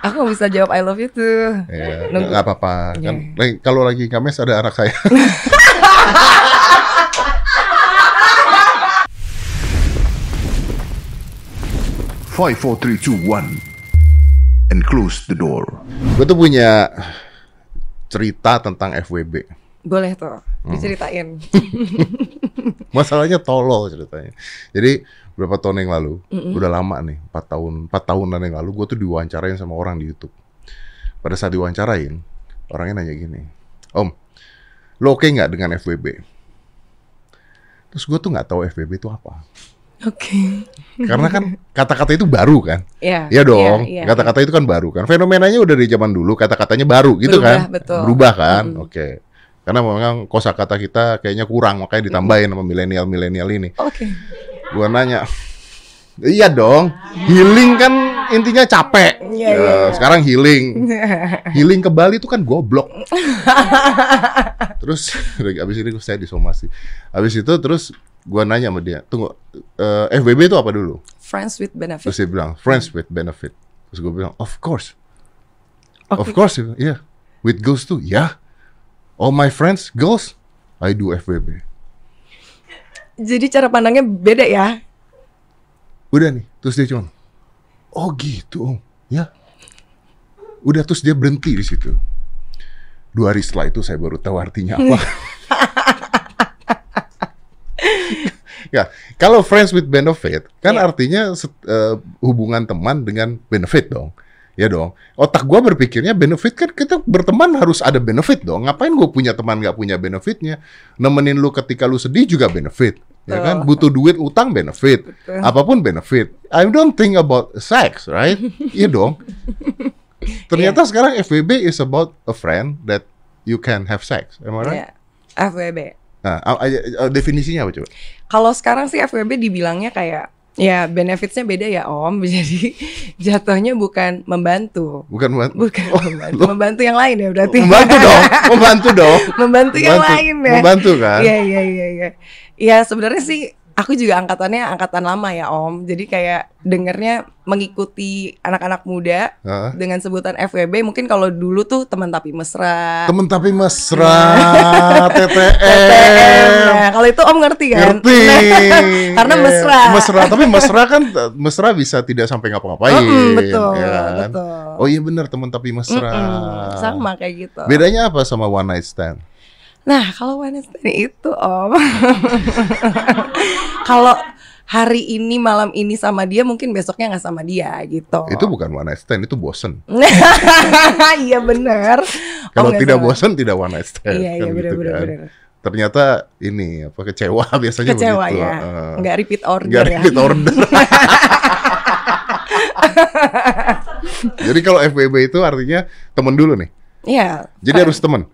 Aku bisa jawab I love you tuh. Ya, Nunggu. nggak apa-apa. Kan Iya. lagi- kalau lagi ngames ada anak saya. Five, four, three, two, one, and close the door. Gue tuh punya cerita tentang FWB. Boleh tuh Hmm. diceritain. Masalahnya tolol ceritanya. Jadi berapa tahun yang lalu, udah lama nih, 4 tahun, 4 tahunan yang lalu, gue tuh diwawancarain sama orang di YouTube. Pada saat diwawancarain, orangnya nanya gini, Om, lo oke nggak dengan FWB? Terus gue tuh nggak tahu FWB itu apa. Oke. Karena kan kata-kata itu baru kan. Iya. Iya dong, iya, iya. kata-kata itu kan baru kan. Fenomenanya udah dari zaman dulu, kata-katanya baru gitu Berubah, kan. betul. Berubah kan, oke. Karena memang kosakata kita kayaknya kurang, makanya ditambahin sama milenial-milenial ini. Oke. Gua nanya, iya dong, healing kan intinya capek. Iya, Ya, iya, iya. Sekarang healing, healing ke Bali itu kan goblok. terus abis ini saya disomasi. Abis itu terus gua nanya sama dia, tunggu, eh, FBB itu apa dulu? Friends with benefit. Terus dia bilang, friends with benefit. Terus gue bilang, of course. Of Oke. course, iya. yeah. With girls too, yeah. All my friends, girls, I do FWB. Jadi cara pandangnya beda ya. Udah nih, terus dia cuma, oh gitu, om. ya. Udah terus dia berhenti di situ. Dua hari setelah itu saya baru tahu artinya apa. ya, kalau friends with benefit kan Iya. artinya eh, hubungan teman dengan benefit dong. Ya dong. Otak gua berpikirnya benefit kan kita berteman harus ada benefit dong. Ngapain gue punya teman nggak punya benefitnya? Nemenin lu ketika lu sedih juga benefit. Ya kan? Butuh duit utang benefit. Betul. Apa pun benefit. I don't think about sex, right? Iya dong. Ternyata sekarang FWB is about a friend that you can have sex. Am I right? Iya. FWB. Nah, definisinya apa coba? Kalau sekarang sih FWB dibilangnya kayak ya benefitsnya beda ya Om. Jadi jatuhnya bukan membantu. Bukan buat Bukan Oh, membantu. membantu yang lain ya berarti. membantu dong, membantu dong. membantu yang Membantu. lain ya. Membantu kan? Iya iya iya iya. Ya sebenarnya sih aku juga angkatannya angkatan lama ya Om. Jadi kayak dengernya mengikuti anak-anak muda Heeh. dengan sebutan FWB. Mungkin kalau dulu tuh teman tapi mesra. Temen tapi mesra, TTM. TTM. Nah, kalau itu Om ngerti kan? Ngerti. Karena Iya. mesra. Mesra, tapi mesra kan mesra bisa tidak sampai ngapa-ngapain. Mm-mm, betul, ya kan? betul. Oh iya benar teman tapi mesra. Mm-mm, sama kayak gitu. Bedanya apa sama one night stand? Nah, kalau Wednesday itu Om. kalau hari ini malam ini sama dia mungkin besoknya nggak sama dia gitu. Itu bukan one night stand, itu bosen. Iya bener. Kalau nggak tidak sama. bosen tidak one night stand. Iya, iya, kan bener, gitu bener, kan. Ternyata ini apa kecewa biasanya Kecewa begitu. ya. Heeh. Nggak repeat order Nggak ya. repeat order. Jadi kalau FWB itu artinya temen dulu nih. Iya. Jadi harus temen.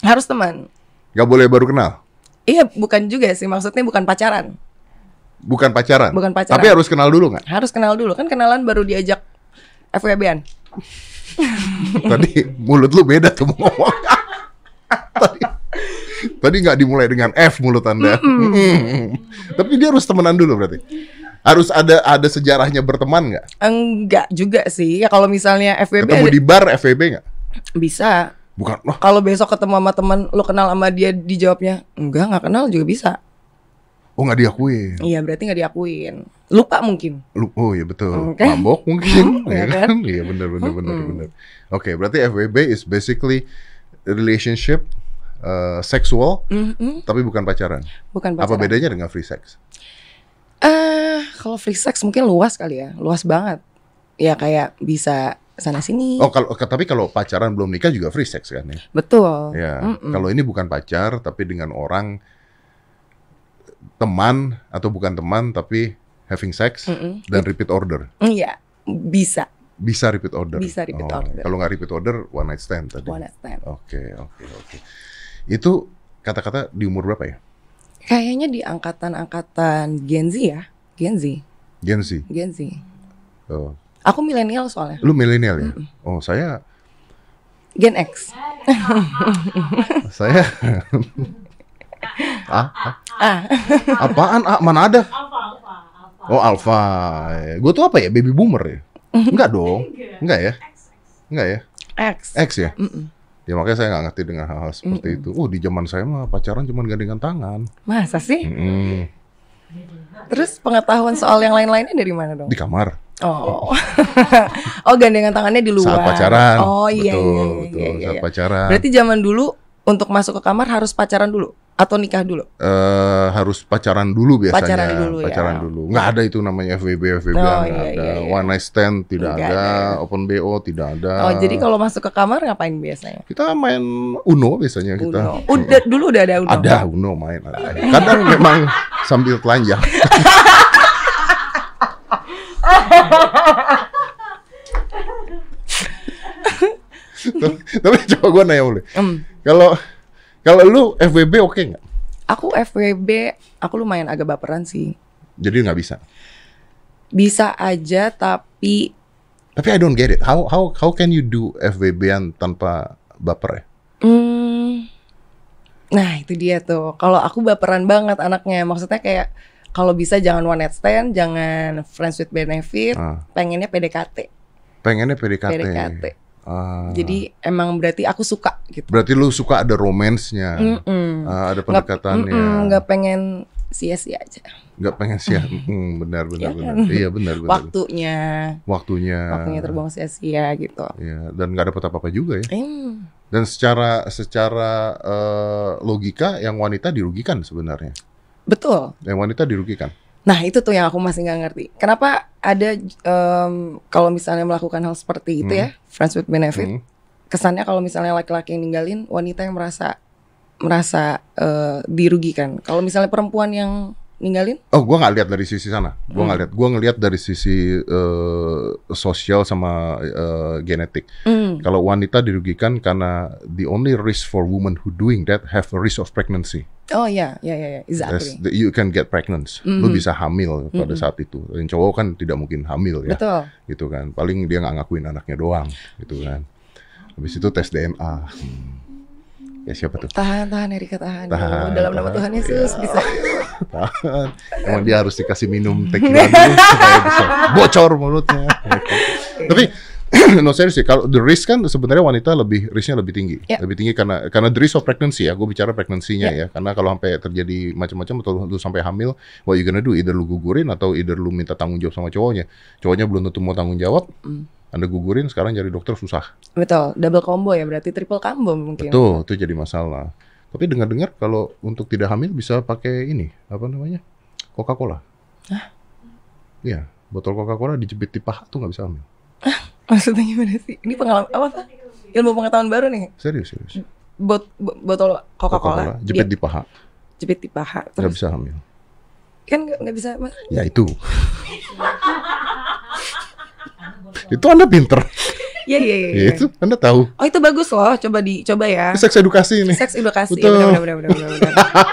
harus teman. Nggak boleh baru kenal. Iya, bukan juga sih maksudnya bukan pacaran. Bukan pacaran. Bukan pacaran. Tapi harus kenal dulu nggak? Harus kenal dulu kan kenalan baru diajak FWB-an. Tadi mulut lu beda tuh mau ngomong. tadi tadi nggak dimulai dengan F mulut anda. Mm. Tapi dia harus temenan dulu berarti. Harus ada ada sejarahnya berteman nggak? Enggak juga sih. Ya kalau misalnya FWB Ketemu ada- di bar FWB nggak? bisa. Bukan. Wah, Kalau besok ketemu sama teman lu kenal sama dia dijawabnya enggak nggak kenal juga bisa. oh nggak diakuin. Iya berarti nggak diakuin. Lupa mungkin. Lu, oh iya betul. Oke. Mabok mungkin, ya kan? Iya benar benar benar benar. Oke, berarti FWB is basically relationship uh, seksual Mhm, tapi bukan pacaran. Bukan Apa pacaran. bedanya dengan free sex? Eh, kalau free sex mungkin luas kali ya, luas banget. Ya kayak bisa sana sini. Oh, kalau tapi kalau pacaran belum nikah juga free sex kan ya? Betul. Ya, Mm-mm. kalau ini bukan pacar tapi dengan orang teman atau bukan teman tapi having sex Mm-mm. dan repeat order. Iya, bisa Bisa repeat order. Bisa repeat Oh, order. Kalau nggak repeat order one night stand tadi. one night stand. Oke, oke, oke. Itu kata-kata di umur berapa ya? Kayaknya di angkatan-angkatan Gen Z ya, Gen Z, Gen Z. Gen Z. Oh. Aku milenial soalnya, Lu milenial ya? Oh, saya Gen X. saya ah, ah, Ah, apaan? Ah, mana ada? Oh, alpha. Gue tuh apa ya? Baby boomer ya? Enggak dong. Enggak ya? Enggak ya? X. X ya? Mm-mm. Ya makanya saya nggak ngerti dengan hal-hal seperti itu. Oh di zaman saya mah pacaran cuma gandengan tangan. Masa sih? Mm-mm. Terus pengetahuan soal yang lain-lainnya dari mana dong? Di kamar Oh, oh gandengan tangannya di luar. saat pacaran. Oh iya betul, iya, betul. iya, iya, saat iya. pacaran. Berarti zaman dulu untuk masuk ke kamar harus pacaran dulu atau nikah dulu? eh harus pacaran dulu biasanya. Pacaran dulu ya. Pacaran dulu. Nggak ada itu namanya FWB, FWB Oh, iya, ada. iya, iya. One night stand tidak ada. ada. Open BO tidak ada. Oh jadi kalau masuk ke kamar ngapain biasanya? kita main Uno biasanya kita. Uno. Udah dulu udah ada Uno. Ada Uno main. Ada. Kadang memang sambil telanjang. Tapi coba gue nanya boleh. Hmm. Kalau kalau lu FWB oke nggak? Aku FWB, aku lumayan agak baperan sih. Jadi nggak bisa. Bisa aja tapi Tapi I don't get it. How how how can you do FWB-an tanpa baper ya? Hmm. Nah, itu dia tuh. Kalau aku baperan banget anaknya. Maksudnya kayak kalau bisa jangan one night stand, jangan friends with benefit, Ah. pengennya PDKT. Pengennya PDKT. PDKT. Ah. Jadi emang berarti aku suka gitu. berarti lu suka ada romance-nya. Mm-mm. Ah, ada Nggak- pendekatannya. mm-mm, nggak pengen sia-sia aja. nggak pengen sih mm, benar benar Iya benar kan? iya benar benar Waktunya, waktunya waktunya terbuang sia-sia gitu. Iya, dan nggak dapat apa apa juga ya Hmm, dan secara secara eh, logika yang wanita dirugikan sebenarnya betul. yang wanita dirugikan Nah itu tuh yang aku masih nggak ngerti. Kenapa ada em, kalau misalnya melakukan hal seperti itu Hmm. ya, friends with benefit, Hmm. kesannya kalau misalnya laki-laki yang ninggalin, wanita yang merasa merasa eh, dirugikan. Kalau misalnya perempuan yang ninggalin, oh gua nggak lihat dari sisi sana gua Hmm. nggak lihat gua ngelihat dari sisi eh, sosial sama eh, genetik hmm, kalau wanita dirugikan karena the only risk for women who doing that have a risk of pregnancy oh ya, ya, ya, ya, exactly. the- you can get pregnant lu Mhm. bisa hamil pada Mhm. saat itu dan cowok kan tidak mungkin hamil ya Betul. gitu kan paling dia nggak ngakuin anaknya doang gitu kan habis itu tes DNA Hmm. ya siapa tuh Tahan, tahan, Erika tahan. Tahan, dalam nama tahan. Tuhan Yesus Iya. bisa. Tahan. emang dia harus dikasih minum tequila dulu supaya bisa bocor mulutnya tapi no serius sih kalau the risk kan sebenarnya wanita lebih risknya lebih tinggi Ya. lebih tinggi karena karena the risk of pregnancy ya gue bicara pregnancy-nya Ya. ya karena kalau sampai terjadi macam-macam atau lu sampai hamil what you gonna do either lu gugurin atau either lu minta tanggung jawab sama cowoknya cowoknya belum tentu mau tanggung jawab Hmm. anda gugurin sekarang cari dokter susah Betul, double combo ya berarti triple combo mungkin. Betul, itu jadi masalah. Tapi dengar-dengar kalau untuk tidak hamil bisa pakai ini, apa namanya? Coca-Cola. Iya, botol Coca-Cola dijepit di paha tuh nggak bisa hamil. Maksudnya gimana sih? Ini pengalaman apa? Ilmu pengetahuan baru nih. Serius, serius. Bot, bo- botol Coca-Cola, jepit dia di paha, jepit di paha. nggak Terus bisa hamil. kan nggak nggak bisa. Ya itu. itu Anda pinter. Iya iya iya. Ya, iya. itu Anda tahu. Oh itu bagus loh, coba dicoba ya. Seks edukasi ini. Seks edukasi. Betul. Benar, benar, benar, benar, benar.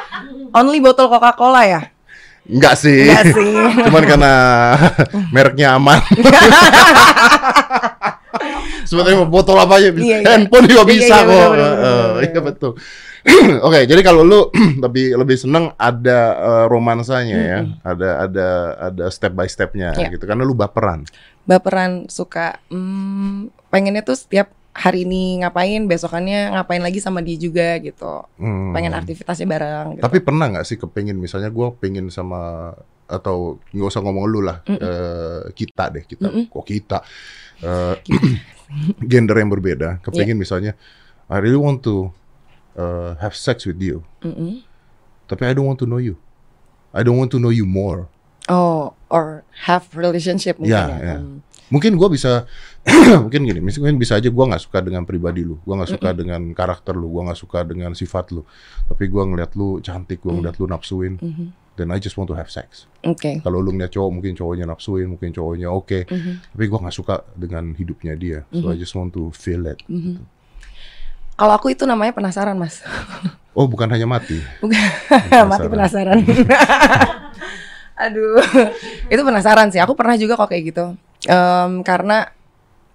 Only botol Coca-Cola ya? Enggak sih. Enggak sih. Cuman karena mereknya aman. Sebetulnya botol apa aja bisa. Iya, iya. Handphone juga Iya, bisa iya, kok. Eh, benar. Iya betul. Oke, jadi kalau lu lebih lebih seneng ada eh, romansanya ya, ada ada ada step by stepnya Iya. gitu, karena lu baperan. Baperan suka hmm, pengennya tuh setiap hari ini ngapain, besokannya ngapain lagi sama dia juga gitu. Hmm. Pengen aktivitasnya bareng gitu. Tapi pernah nggak sih kepingin misalnya gue pengen sama atau nggak usah ngomong lu lah, eh, kita deh kita, Mm-mm. kok kita eh, gender yang berbeda, kepingin misalnya I really want to uh, have sex with you, Mm-mm. tapi I don't want to know you, I don't want to know you more. Oh, or have relationship mungkin Ya, ya. ya. Hmm. Mungkin gue bisa, mungkin gini, mungkin bisa aja gue nggak suka dengan pribadi lu, gue nggak suka dengan karakter lu, gue nggak suka dengan sifat lu, tapi gue ngeliat lu cantik, gue ngeliat lu nafsuin, Mhm. then I just want to have sex. Oke. Kalau lu ngeliat cowok mungkin cowoknya nafsuin, mungkin cowoknya oke, Mhm. tapi gue nggak suka dengan hidupnya dia, so I just want to feel it. Mhm. Kalau aku itu namanya penasaran, Mas. Oh bukan hanya mati, Bukan mati Penasaran. Aduh, itu penasaran sih. Aku pernah juga kok kayak gitu. Em, karena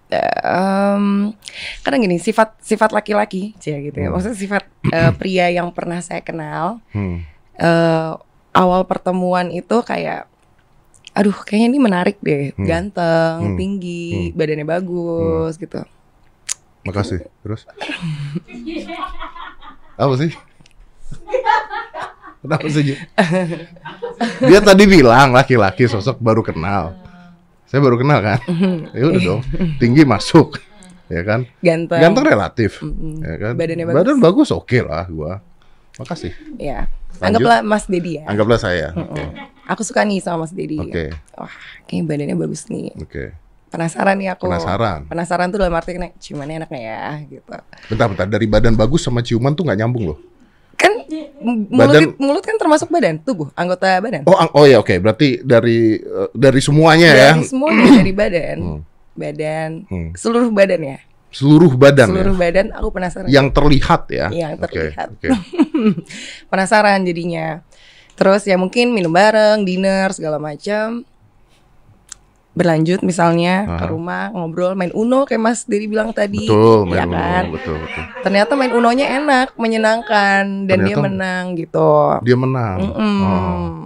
em, kadang gini sifat sifat laki-laki, cia gitu ya. Hmm. Maksudnya sifat eh, pria yang pernah saya kenal. hmm. eh, awal pertemuan itu kayak, aduh, kayaknya ini menarik deh, Hmm. ganteng, Hmm. tinggi, badannya bagus gitu. Makasih. Terus? Apa sih? Kenapa sih? Dia tadi bilang laki-laki sosok baru kenal. Saya baru kenal kan? Ya udah dong. Tinggi masuk. Ya kan? Ganteng. Ganteng relatif. Ya kan? Badannya bagus. Badan bagus oke lah gua. Makasih. Ya. Anggaplah Mas Dedi ya. Anggaplah saya. Oke. Aku suka nih sama Mas Dedi. Oke. Wah, kayaknya badannya bagus nih. Oke. Penasaran nih aku. Penasaran. Penasaran tuh dalam arti nek ciumannya enak nggak ya gitu. Bentar-bentar dari badan bagus sama ciuman tuh nggak nyambung loh. Kan mulut, Badan- mulut kan termasuk badan, tubuh, anggota badan. Oh, oh ya oke. Berarti dari eh, dari semuanya ya. Dari semuanya dari badan. Hmm. Badan, Hmm. seluruh badan ya. Seluruh badan Seluruh ya. badan aku penasaran. Yang terlihat ya. Yang Oke, terlihat. Oke. penasaran jadinya. Terus ya mungkin minum bareng, dinner segala macam. Berlanjut misalnya ke Aha. rumah ngobrol main Uno kayak Mas Dedi bilang tadi. Betul, ya main Uno, kan? betul, betul. Ternyata main Unonya enak, menyenangkan dan dia Ternyata- menang gitu. Dia menang. Mm-mm. Oh.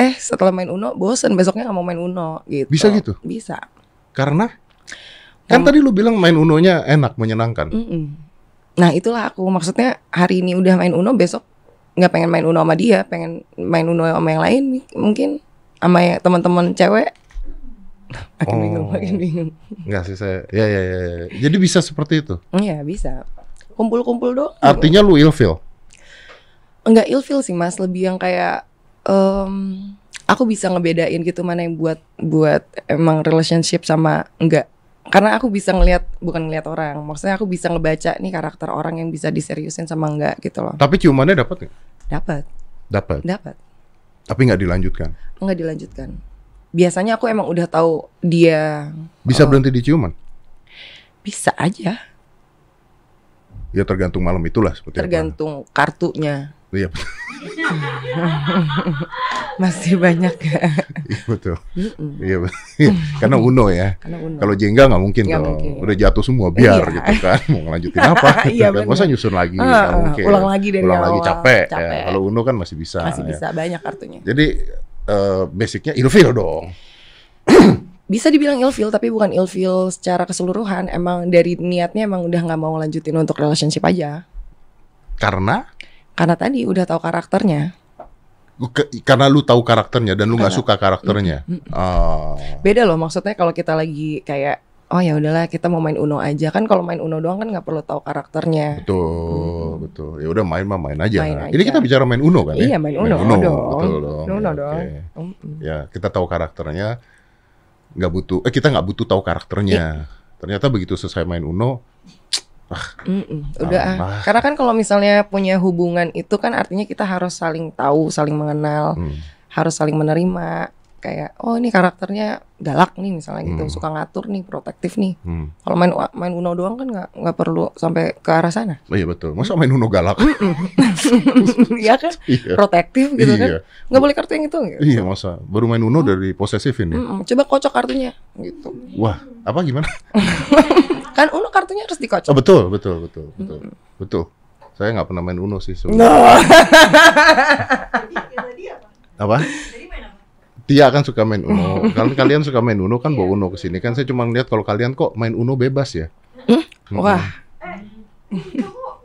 Eh setelah main Uno bosen besoknya nggak mau main Uno gitu. Bisa gitu? Bisa. Karena kan tadi lu bilang main Unonya enak, menyenangkan. Mm-mm. Nah itulah aku maksudnya hari ini udah main Uno besok nggak pengen main Uno sama dia, pengen main Uno sama yang lain mungkin sama ya teman-teman cewek. Makin Oh. bingung, makin bingung. Enggak sih saya. Ya, ya, ya, ya. Jadi bisa seperti itu. Iya bisa. Kumpul-kumpul doang. Artinya lu ilfeel. Enggak ilfil sih mas, lebih yang kayak em, aku bisa ngebedain gitu mana yang buat buat emang relationship sama enggak. Karena aku bisa ngelihat bukan ngelihat orang, maksudnya aku bisa ngebaca nih karakter orang yang bisa diseriusin sama enggak gitu loh. Tapi ciumannya dapat nggak? Dapat, Dapat. dapat. Tapi nggak dilanjutkan. Enggak dilanjutkan. Biasanya aku emang udah tahu dia Bisa Oh. berhenti di ciuman. bisa aja, Ya tergantung malam itulah seperti apa. tergantung kartunya. Iya, Masih banyak ya. iya, betul. Iya, betul. Karena Uno ya. Karena Uno. Kalau Jengga nggak mungkin mungkin. Udah jatuh semua biar Iya. gitu kan. Mau ngelanjutin apa? gitu Iya, kan. bener. Masa nyusun lagi? Mungkin. ulang lagi dari Ulang lagi awal. capek. ya. Capek. Kalau Uno kan masih bisa. masih ya. bisa banyak kartunya. Jadi eh, basicnya ilfeel dong. Bisa dibilang ilfeel tapi bukan ilfeel secara keseluruhan. Emang dari niatnya emang udah nggak mau lanjutin untuk relationship aja. Karena Karena tadi udah tahu karakternya. ke- karena lu tahu karakternya dan lu nggak suka karakternya. Ah. Beda loh maksudnya kalau kita lagi kayak oh ya udahlah kita mau main Uno aja kan kalau main Uno doang kan nggak perlu tahu karakternya. Betul, betul. Ya udah main mah main aja. Main Ini aja. kita bicara main Uno kan ya? Iya main Uno, dong. betul dong. Main Uno Ya, dong. oke. Mm-mm. Ya, kita tahu karakternya nggak butuh eh kita nggak butuh tahu karakternya. Iya. Ternyata begitu selesai main Uno, Mm-mm. Udah ah. Karena kan kalau misalnya punya hubungan itu kan artinya kita harus saling tahu, saling mengenal, hmm, harus saling menerima. Kayak oh ini karakternya galak nih misalnya gitu, Hmm. suka ngatur nih, protektif nih. hmm. Kalau main main Uno doang kan nggak nggak perlu sampai ke arah sana. Oh, iya betul. Masa main Uno galak? Iya kan? iya. Protektif gitu iya. kan. Nggak boleh kartu yang itu gitu. Iya masa baru main Uno dari posesifin ya. Mm-mm. Coba kocok kartunya gitu. Wah, apa gimana? Kan Uno kartunya harus dikocok. Oh betul, betul, betul, betul. Betul. Saya nggak pernah main Uno sih sebenarnya. No. Apa? Tia kan suka main Uno. Kalau kalian suka main Uno kan bawa Uno ke sini kan saya cuma lihat kalau kalian kok main Uno bebas ya. Mm-mm. Wah,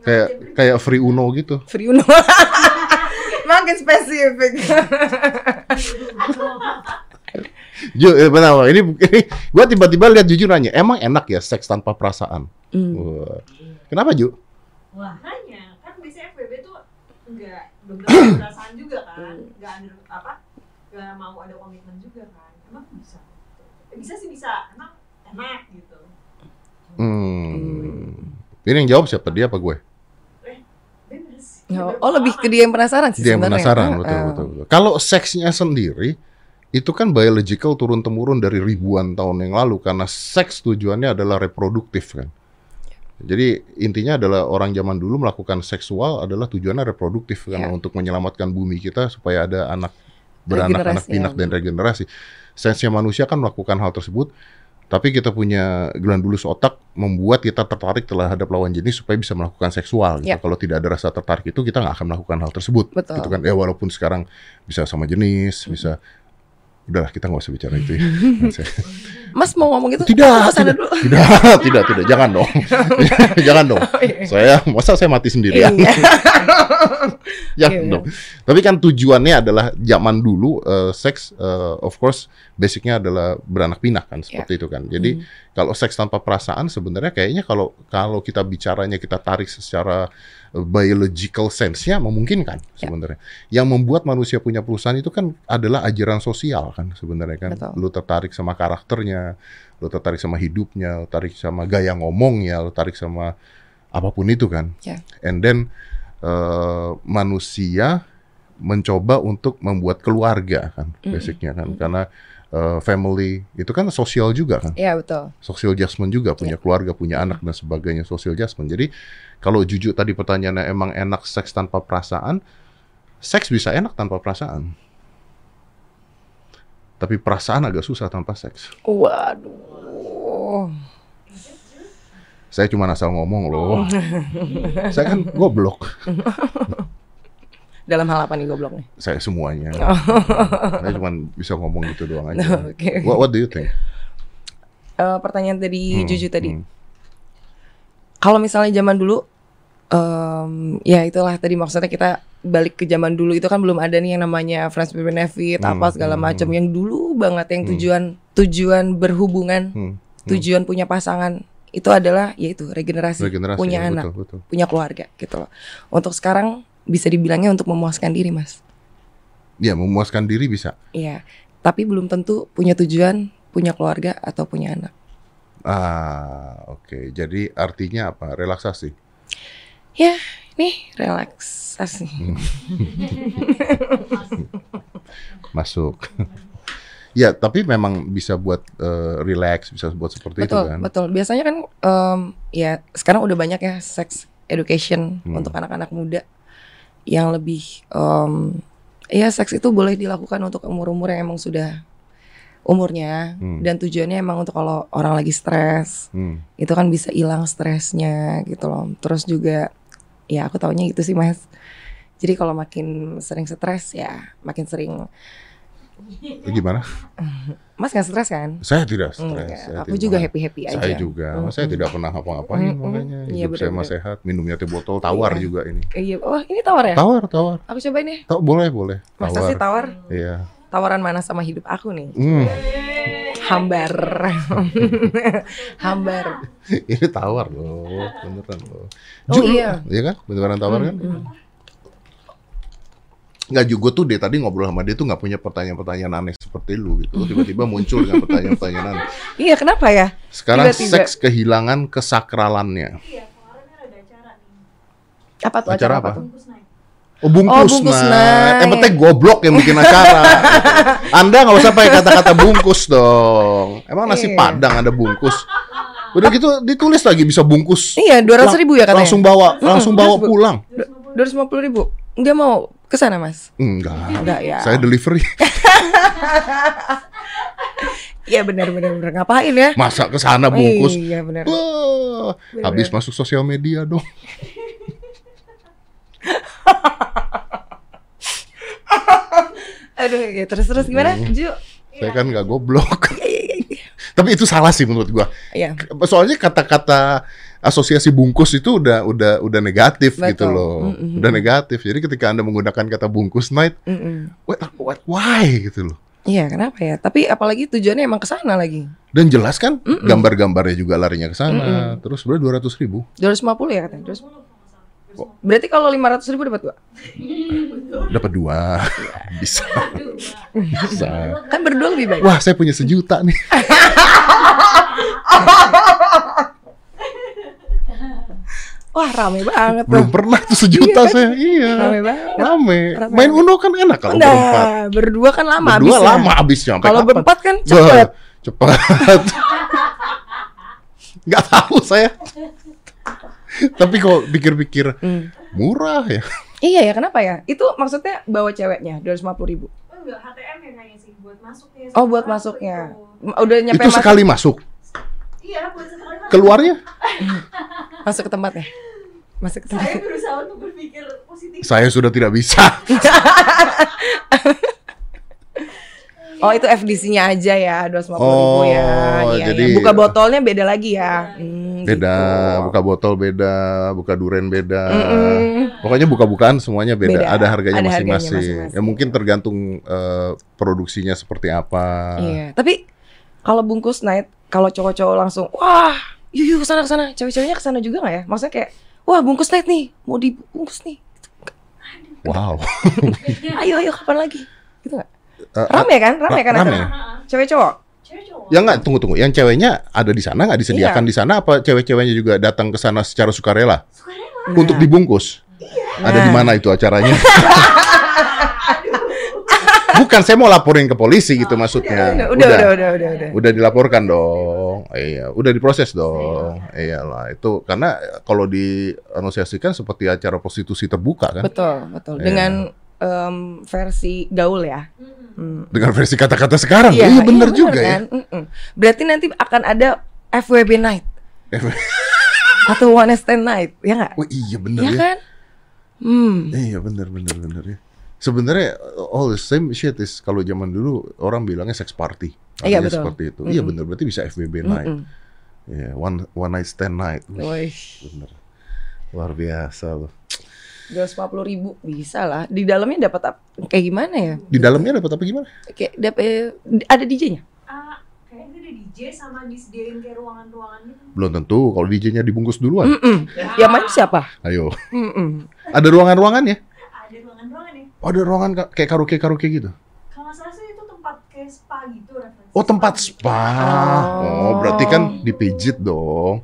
Kayak kayak free Uno gitu. free Uno. Makin spesifik. Ju, eh, benar, ini, ini gua tiba-tiba lihat jujur nanya, emang enak ya seks tanpa perasaan? Hmm. Wah. Kenapa Ju? Wah, makanya kan biasanya FBB tuh enggak belum ada perasaan juga kan, enggak ada enggak mau ada komitmen juga kan. Emang bisa? Eh, bisa sih bisa, emang enak gitu. Hmm. Ini yang jawab siapa dia apa gue? Oh, oh, lebih ke dia yang penasaran sih Dia yang sebenarnya. penasaran, Ah, betul, ah. betul, betul. Kalau seksnya sendiri itu kan biological turun temurun dari ribuan tahun yang lalu karena seks tujuannya adalah reproduktif kan. Jadi intinya adalah orang zaman dulu melakukan seksual adalah tujuannya reproduktif karena Ya. untuk menyelamatkan bumi kita supaya ada anak beranak anak Regenerasi, pinak ya. dan regenerasi. Sensnya manusia kan melakukan hal tersebut, tapi kita punya glandulus otak membuat kita tertarik terhadap lawan jenis supaya bisa melakukan seksual. Gitu. Ya. Kalau tidak ada rasa tertarik itu kita nggak akan melakukan hal tersebut. Betul. Gitu kan? Ya walaupun sekarang bisa sama jenis, Hmm. bisa Udahlah kita nggak usah bicara itu ya. Mas mau ngomong gitu? tidak, tidak, dulu. tidak, tidak, tidak, jangan dong, jangan dong. Saya masa saya mati sendirian, Iya. jangan Iya. dong. Tapi kan tujuannya adalah zaman dulu eh, seks, eh, of course, basicnya adalah beranak pinak kan, seperti itu kan. Jadi kalau seks tanpa perasaan sebenarnya kayaknya kalau kalau kita bicaranya kita tarik secara biological sense-nya memungkinkan sebenarnya. Yang membuat manusia punya perusahaan itu kan adalah ajaran sosial kan sebenarnya kan. Betul. Lu tertarik sama karakternya, lu tertarik sama hidupnya, lu tertarik sama gaya ngomongnya, lu tertarik sama apa pun itu kan. Ya. And then eh, manusia mencoba untuk membuat keluarga kan, basicnya kan, karena eh, family itu kan sosial juga kan Iya betul. social adjustment juga punya keluarga, punya anak dan sebagainya social adjustment. Jadi kalau jujur tadi pertanyaannya emang enak seks tanpa perasaan, seks bisa enak tanpa perasaan. Tapi perasaan agak susah tanpa seks. Waduh. Saya cuma asal ngomong loh. Saya kan goblok. Dalam hal apa nih gobloknya? Saya semuanya. Oh. Saya cuma bisa ngomong gitu doang aja. Oke. What, what do you think? Eh, pertanyaan tadi Hmm, Juju tadi. hmm. Kalau misalnya zaman dulu, em, ya itulah tadi maksudnya kita balik ke zaman dulu itu kan belum ada nih yang namanya friends with benefit Hmm, apa segala hmm, macam yang dulu banget yang Hmm. tujuan tujuan berhubungan Hmm, tujuan punya pasangan itu adalah yaitu regenerasi, regenerasi punya ya, anak betul, betul. punya keluarga gitu loh untuk sekarang bisa dibilangnya untuk memuaskan diri mas Ya, memuaskan diri bisa. Iya tapi belum tentu punya tujuan punya keluarga atau punya anak Ah, oke. Jadi artinya apa? Relaksasi. ya nih relaksasi masuk. ya, tapi memang bisa buat eh, relax, bisa buat seperti betul itu kan. betul biasanya kan em, ya sekarang udah banyak ya sex education Hmm. untuk anak-anak muda yang lebih em, ya seks itu boleh dilakukan untuk umur-umur yang emang sudah umurnya Hmm. dan tujuannya emang untuk kalau orang lagi stres Hmm. itu kan bisa hilang stresnya gitu loh terus juga ya aku taunya gitu sih mas jadi kalau makin sering stres ya makin sering Gimana? mas nggak stres kan Saya tidak stres. Enggak, saya aku tidak juga happy happy aja Saya juga. Mm, Saya mm. tidak pernah ngapa-ngapain Mm, mm. makanya Iya, hidup saya mah benar-benar. sehat. Minumnya teh botol tawar Iya. juga ini. iya wah ini tawar ya Tawar, tawar. aku cobain ya Tahu boleh, boleh. masa sih tawar Iya. tawaran mana sama hidup aku nih Hmm. hambar hambar ini tawar loh, beneran loh. Oh, Ju, lu- iya. iya kan? Beneran tawar kan? Hmm, Nggak juga tuh dia tadi ngobrol sama dia tuh nggak punya pertanyaan-pertanyaan aneh seperti lu gitu. Tiba-tiba muncul dengan pertanyaan-pertanyaan aneh. iya kenapa ya Sekarang Tiba-tiba. seks kehilangan kesakralannya. Iya, kemarin kan ada acara nih. apa tuh Acara acara, apa? apa tuh Bungkus naik. Oh bungkus, Oh, bungkus night. night. Eh penting goblok yang bikin acara. Anda nggak usah pakai kata-kata bungkus dong. Emang nasi Iya. padang ada bungkus? Udah gitu ditulis lagi bisa bungkus. iya dua ratus ribu ya katanya Langsung bawa, langsung bawa 200.000. pulang. dua ratus lima puluh ribu nggak mau ke sana mas Enggak. enggak ya Saya delivery. iya benar benar benar ngapain ya Masa ke sana bungkus? iya benar habis masuk sosial media dong. aduh ya terus terus gimana Hmm. Ju Saya kan nggak goblok. Tapi itu salah sih menurut gua. iya Soalnya kata-kata asosiasi bungkus itu udah udah udah negatif gitu Betul. loh. Mm-mm. Udah negatif. Jadi ketika Anda menggunakan kata bungkus night, Mm-mm. what, what, why gitu loh. iya kenapa ya tapi apalagi tujuannya emang ke sana lagi Dan jelas kan Mm-mm. gambar-gambarnya juga larinya ke sana. Mm-mm. Terus berarti dua ratus ribu. dua ratus lima puluh ya katanya terus berarti kalau lima ratus ribu dapat gua Dapat dua. Bisa. Bisa. kan berdua lebih baik Wah, saya punya sejuta nih. wah rame banget Belum tuh pernah tuh sejuta saya. Iya. rame banget Rame. Rame. Main Uno kan enak kalau berempat. Nah, berdua kan lama Berdua habisnya. lama habisnya. Sampai Kalau berempat kan cepet. Cepet. Nggak tahu saya. Tapi kalau pikir-pikir Hmm. murah ya. Iya ya, kenapa ya? Itu maksudnya bawa ceweknya 250 ribu. Oh enggak, HTM ya kayaknya sih buat masuknya. Oh, buat Sekarang masuknya. itu. Udah nyampe Itu masuk, sekali masuk. Iya. Keluarnya masuk ke tempatnya. Masuk ke Saya tempat. berusaha untuk berpikir positif. saya sudah tidak bisa. Oh itu FDC-nya aja ya, 250 ribu Oh, ya. Iya, jadi- iya. Buka botolnya beda lagi ya. Hmm, Beda, gitu. buka botol beda, buka duren beda. Mm-mm. Pokoknya buka-bukaan semuanya beda. Beda. Ada harganya masing-masing. Ya mungkin tergantung eh, produksinya seperti apa. Iya, tapi kalau bungkus night, kalau cowok-cowok langsung, wah, yuk yuk ke sana ke sana, cewek-ceweknya ke sana juga nggak ya? Maksudnya kayak, wah bungkus night nih, mau dibungkus nih, Wow. ayo ayo kapan lagi? Gitu nggak? Eh, Rame kan, rame kan? rame. Cewek cowok. Cewek cowok. Ya nggak, tunggu tunggu. Yang ceweknya ada di sana nggak disediakan Iya. di sana? Apa cewek-ceweknya juga datang ke sana secara sukarela Sukarela. untuk dibungkus? Ada di Nah. mana itu acaranya? Bukan, saya mau laporin ke polisi gitu maksudnya. Udah, udah, udah, udah, udah, udah. Udah dilaporkan dong. Iya, udah diproses dong. Iyalah, itu karena kalau dianosiasikan seperti acara prostitusi terbuka kan. Betul, betul. Iya. Dengan em, versi gaul ya. Hmm. Dengan versi kata-kata sekarang. Iya, bener juga ya. kan? Mm-mm. Berarti nanti akan ada FWB night atau one night stand night, ya nggak? Oh iya bener Ya ya. kan? Hmm. Iya bener bener bener ya. Sebenarnya all the same shit is kalau zaman dulu orang bilangnya sex party. Iya, Artinya betul. Seperti itu. Iya bener berarti bisa FWB night. Mm-mm. Iya, one one night stand night. Wih, bener. Luar biasa loh. dua puluh ribu bisa lah. Di dalamnya dapat ap- kayak gimana ya? Di dalamnya dapat apa gimana? Kayak dapat ada DJ-nya? Ah, kayaknya ada DJ sama disediain kayak ruangan-ruangan gitu. Belum tentu kalau DJ-nya dibungkus duluan. Mm-mm. Yang main siapa? Ayo. Mm-mm. Ada ruangan-ruangannya? Oh, ada ruangan ka- kayak karaoke-karaoke gitu. Kalau salah sih itu tempat kayak spa gitu referensi. Oh, tempat gitu. spa. Oh. Oh, berarti kan dipijit dong.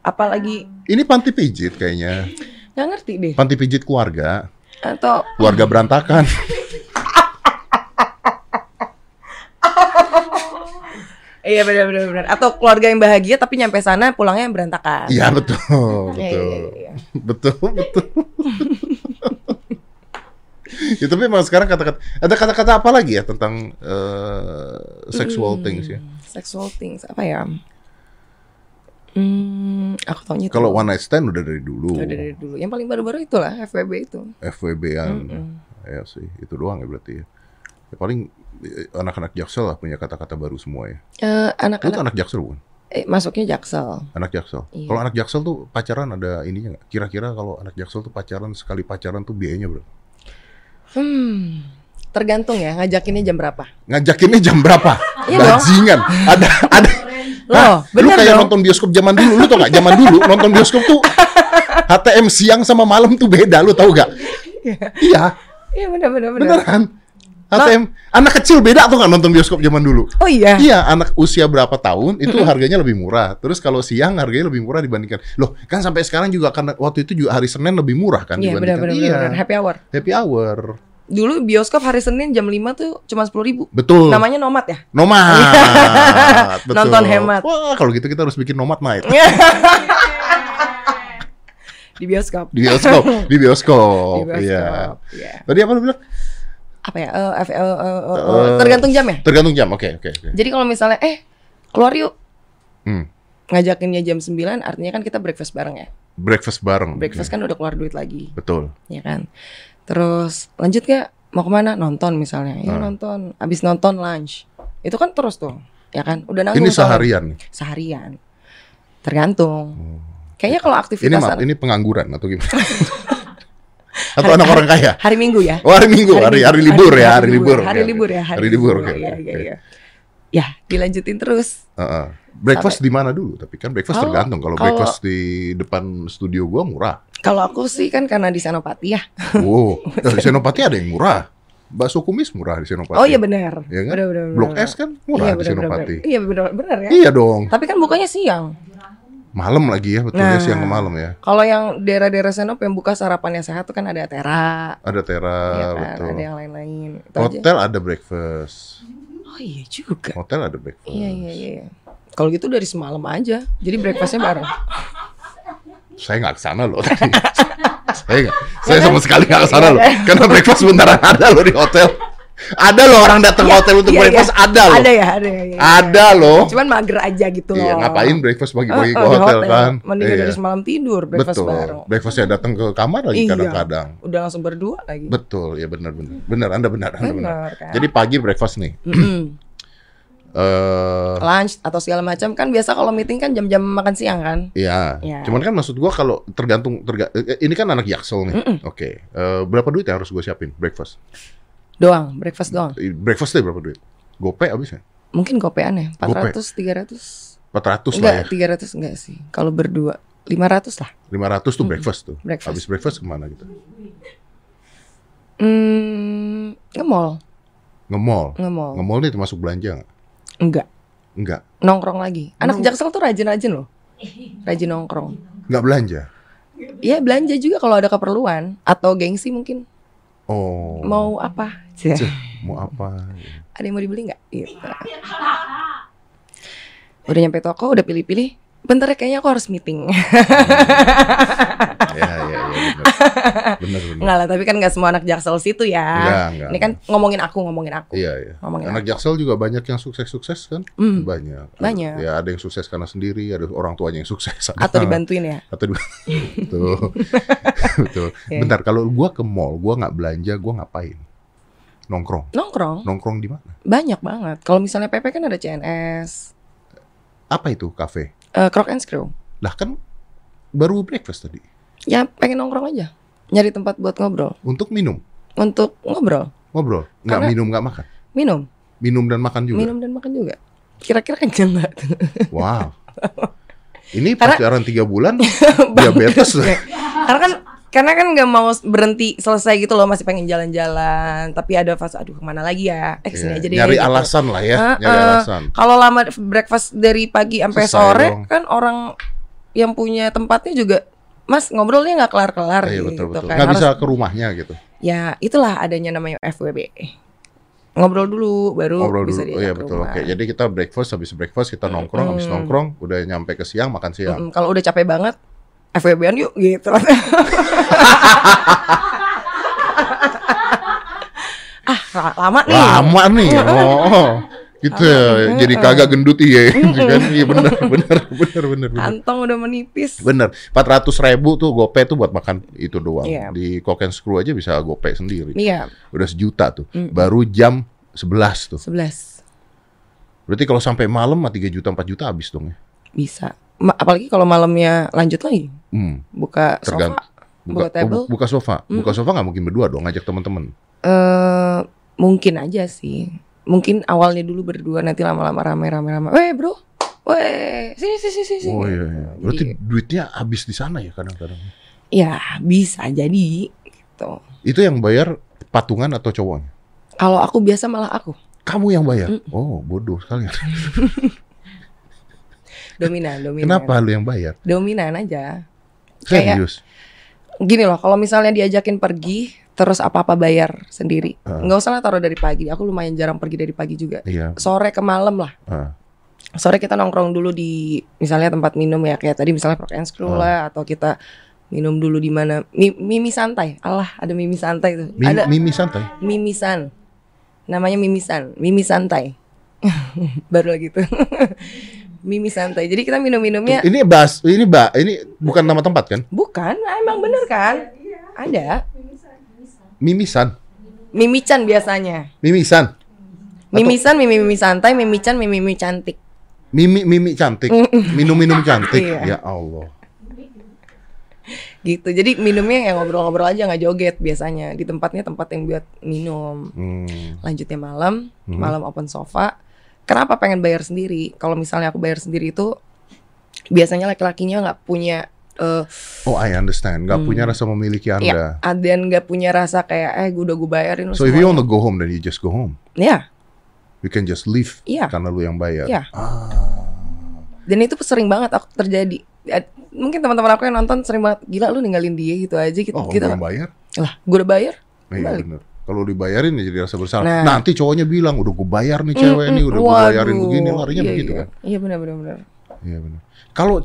Apalagi Ini panti pijit kayaknya. nggak ngerti deh. Panti pijit keluarga. Atau Keluarga berantakan. iya benar benar benar. Atau keluarga yang bahagia tapi nyampe sana pulangnya berantakan. Iya betul, Iya, betul, iya, iya. betul, betul. ya, tapi emang sekarang kata-kata ada kata-kata apa lagi ya tentang eh, sexual Hmm, things ya? Sexual things apa ya? Hmm, aku taunya itu. Kalau one night stand udah dari dulu, Udah dari dulu. Yang paling baru-baru itulah FWB itu. FWB-an, Mm-mm. ya sih itu doang ya berarti ya. Ya, paling eh, anak-anak jaksel lah punya kata-kata baru semua ya. Eh, tuh anak-anak anak jaksel bukan? eh, masuknya Jaksel. Anak jaksel. Iya. Kalau anak jaksel tuh pacaran ada ininya nggak? Kira-kira kalau anak jaksel tuh pacaran sekali pacaran tuh biayanya berapa? Hmm, tergantung ya ngajakinnya jam berapa. Ngajakinnya jam berapa? Iya. Bajingan. Ada ada Loh, Hah? lu kayak dong. nonton bioskop zaman dulu, lu tau gak? Zaman dulu nonton bioskop tuh HTM siang sama malam tuh beda, lu tau gak? iya, Iya benar benar benar. beneran. HTM anak kecil beda tuh gak nonton bioskop zaman dulu? Oh iya. Iya, anak usia berapa tahun itu harganya lebih murah. Terus kalau siang harganya lebih murah dibandingkan. Loh, kan sampai sekarang juga karena waktu itu juga hari Senin lebih murah kan Iya benar dibandingkan. benar iya. benar. Happy hour. Happy hour. Dulu bioskop hari Senin jam 5 tuh cuma sepuluh ribu. Betul. Namanya nomad ya? Nomad. Betul. Nonton hemat. Wah, kalau gitu kita harus bikin nomad night. Di bioskop. Di bioskop, di bioskop. Di bioskop. Iya. Iya. Tadi apa lu bilang? Apa ya? eh, F- eh, eh, Eh, tergantung jam ya. Tergantung jam. Oke, oke, oke. Jadi kalau misalnya eh keluar yuk Hmm. ngajakinnya jam 9 artinya kan kita breakfast bareng ya. Breakfast bareng. Breakfast kan udah keluar duit lagi, Betul. ya kan. Terus lanjut gak? Mau ke mana? Nonton misalnya. Ya Ah. nonton. Abis nonton lunch. Itu kan terus tuh, ya kan? Udah nanggung. Ini seharian. Seharian. Tergantung. Kayaknya kalau Ini aktivitas maaf, ini pengangguran atau gimana? atau anak orang kaya? hari Minggu ya. Oh, hari Minggu, hari hari libur ya, hari libur. Hari libur ya, Hari libur, oke. Iya, oke, iya, oke. iya. Ya, dilanjutin terus. Heeh. Breakfast di mana dulu? Tapi kan breakfast Kalau- tergantung. Kalau breakfast di depan studio gua murah. Kalau aku sih kan karena di Senopati ya. Wow, di Senopati ada yang murah. Bakso kumis murah di Senopati. Oh iya benar. Iya kan? Blok. S kan murah iya, di Senopati. benar. Iya benar benar ya. Iya dong. Tapi kan bukanya siang. Malam lagi ya, betul ya Nah. siang ke malam ya. Kalau yang daerah-daerah Senop yang buka sarapannya sehat tuh kan ada Tera, Ada Tera, ya kan? betul. ada yang lain-lain. Itu aja. Hotel ada breakfast. Oh iya juga. Hotel ada breakfast. Iya iya iya. Kalau gitu dari semalam aja. Jadi breakfastnya bareng. Saya nggak ke sana loh tadi. saya nggak, saya sama sekali nggak ke sana loh. Karena breakfast bentaran ada loh di hotel. Ada loh orang datang Iya, hotel untuk iya, breakfast, iya. ada loh. Ada ya, ada ya. iya. Ada loh. Cuman mager aja gitu loh. Iya, ngapain breakfast pagi-pagi Eh, ke eh, di hotel, kan? Mendingan Iya. dari semalam tidur, breakfast Betul. bareng. Breakfastnya datang ke kamar lagi Iya. kadang-kadang. Udah langsung berdua lagi. Betul, ya benar benar. Benar, Anda benar, Anda benar. Benar kan. Jadi pagi breakfast nih. Eh, lunch atau segala macam kan biasa kalau meeting kan jam-jam makan siang kan. Iya. Iya. Cuman kan maksud gua kalau tergantung terga, eh, ini kan anak Jaksel nih. Oke. Eh, berapa duit yang harus gue siapin breakfast? Doang, breakfast doang. Breakfast deh berapa duit? Gope habis ya? Mungkin gopean ya, Gope. 400 300. 400 Enggak, lah ya. 300 enggak sih. Kalau berdua 500 lah. 500 tuh breakfast tuh. Breakfast. Habis breakfast ke mana gitu? Hmm, nge-mall, Nge-mall. nge-mall. Nge-mall nih termasuk belanja nggak? Enggak, Enggak. nongkrong lagi. Anak Jaksel tuh rajin-rajin loh. Rajin nongkrong. Enggak belanja. Iya belanja juga kalau ada keperluan atau gengsi mungkin Oh. mau apa? Cih, mau apa? Ada yang mau dibeli nggak? Gitu. Udah nyampe toko, udah pilih-pilih. Bentar ya, kayaknya aku harus meeting. ya, benar. Benar. Enggak lah, tapi kan nggak semua anak Jaksel situ ya. Enggak, enggak, Ini kan ngomongin aku, ngomongin aku. Iya, iya. Ngomongin Anak aku. Jaksel juga banyak yang sukses-sukses kan? Hmm. Banyak. Banyak. Ya, ada yang sukses karena sendiri, ada orang tuanya yang sukses. Ada- Atau dibantuin ya. Atau Betul. Betul. Iya. Bentar, kalau gua ke mall, gua nggak belanja, gua ngapain? Nongkrong. Nongkrong, Nongkrong di mana? banyak banget. Kalau misalnya PP kan ada CNS, Apa itu kafe? eh, Croc and Screw. Lah kan baru breakfast tadi. Ya pengen nongkrong aja. Nyari tempat buat ngobrol. Untuk minum, Untuk ngobrol, ngobrol, nggak Karena- minum nggak makan, minum, minum dan makan juga. minum dan makan juga. Kira-kira kenyang nggak? Wow. Ini Karena- pacaran tiga bulan, diabetes. Karena kan karena kan nggak mau berhenti selesai gitu loh masih pengen jalan-jalan tapi ada fase aduh ke mana lagi ya eh ke sini aja deh nyari gitu. alasan lah ya, Heeh. nyari alasan. kalau lama breakfast dari pagi sampai sore dong. kan orang yang punya tempatnya juga mas ngobrolnya nggak kelar-kelar Iya gitu betul betul. kan Harus- bisa ke rumahnya gitu. ya itulah adanya namanya FWB ngobrol dulu baru Ngobrol bisa dulu. Oh, iya betul. rumah. Oke. Jadi kita breakfast habis breakfast kita nongkrong, habis nongkrong udah nyampe ke siang makan siang. Mm-mm, kalau udah capek banget FWB-an yuk gitu ah la- lama nih Lama nih. Oh. Gitu ya. Jadi kagak gendut iya gitu kan. Iya benar benar benar benar benar. kantong udah menipis Bener, 400 ribu tuh gope tuh buat makan itu doang. Iya. Di Coke and Screw aja bisa gope sendiri. iya Udah sejuta tuh. Baru jam 11 tuh. 11 Berarti kalau sampai malam mah 3 juta 4 juta habis dong ya. bisa Ma- apalagi kalau malamnya lanjut lagi Hmm, buka tergantung. sofa buka Buka, table oh, bu- buka sofa. Buka sofa nggak mungkin berdua dong, ngajak teman-teman. eh mungkin aja sih mungkin awalnya dulu berdua nanti lama-lama rame-rame rame weh bro weh sini sini sini sini Oh iya, iya. Berarti Jadi, duitnya habis di sana ya kadang-kadang. ya bisa jadi gitu Itu yang bayar patungan atau cowoknya? kalau aku biasa malah aku Kamu yang bayar? Oh, bodoh sekali. dominan dominan Kenapa lu yang bayar? dominan aja Kayak- Serius? gini loh kalau misalnya diajakin pergi terus apa apa bayar sendiri. Ah. nggak usah lah taruh dari pagi. Aku lumayan jarang pergi dari pagi juga. Iya. sore ke malam lah. Ah. sore kita nongkrong dulu di misalnya tempat minum ya kayak tadi misalnya Croc and Screw Ah. lah atau kita minum dulu di mana. Mi- mimi santai. Allah ada mimi santai tuh. Mi- ada Mimi santai. mimisan namanya mimisan mimi santai. Baru lagi tuh. Mimi santai. Jadi kita minum minumnya Ini bas, ini ba, ini bukan nama tempat kan? bukan emang bener kan? Ada Mimisan. mimican biasanya Mimisan. mimisan mimi mimi santai mimican mimi mimi cantik Mimi Mimi cantik. Minum-minum cantik. Iya. Ya Allah. gitu jadi minumnya yang ngobrol-ngobrol aja nggak joget biasanya di tempatnya tempat yang buat minum Hmm. lanjutnya malam Hmm. malam open sofa kenapa pengen bayar sendiri kalau misalnya aku bayar sendiri itu biasanya laki-lakinya nggak punya eh Oh, I understand. Gak punya rasa memiliki ya Anda. dan nggak punya rasa kayak eh gue udah gue bayarin lu So if you semuanya. want to go home, then you just go home. ya You can just leave Iya. karena lu yang bayar. Iya. dan itu sering banget aku terjadi mungkin teman-teman aku yang nonton sering banget gila lu ninggalin dia gitu aja gitu, Oh, gitu. bayar? lah gue udah bayar Iya bener. Kalau dibayarin ya jadi rasa bersalah. Nah. Nanti cowoknya bilang, udah gue bayar nih cewek Mm, nih, mm, udah gue bayarin begini, larinya Iya, begitu iya. kan? iya benar benar benar Iya benar. Kalau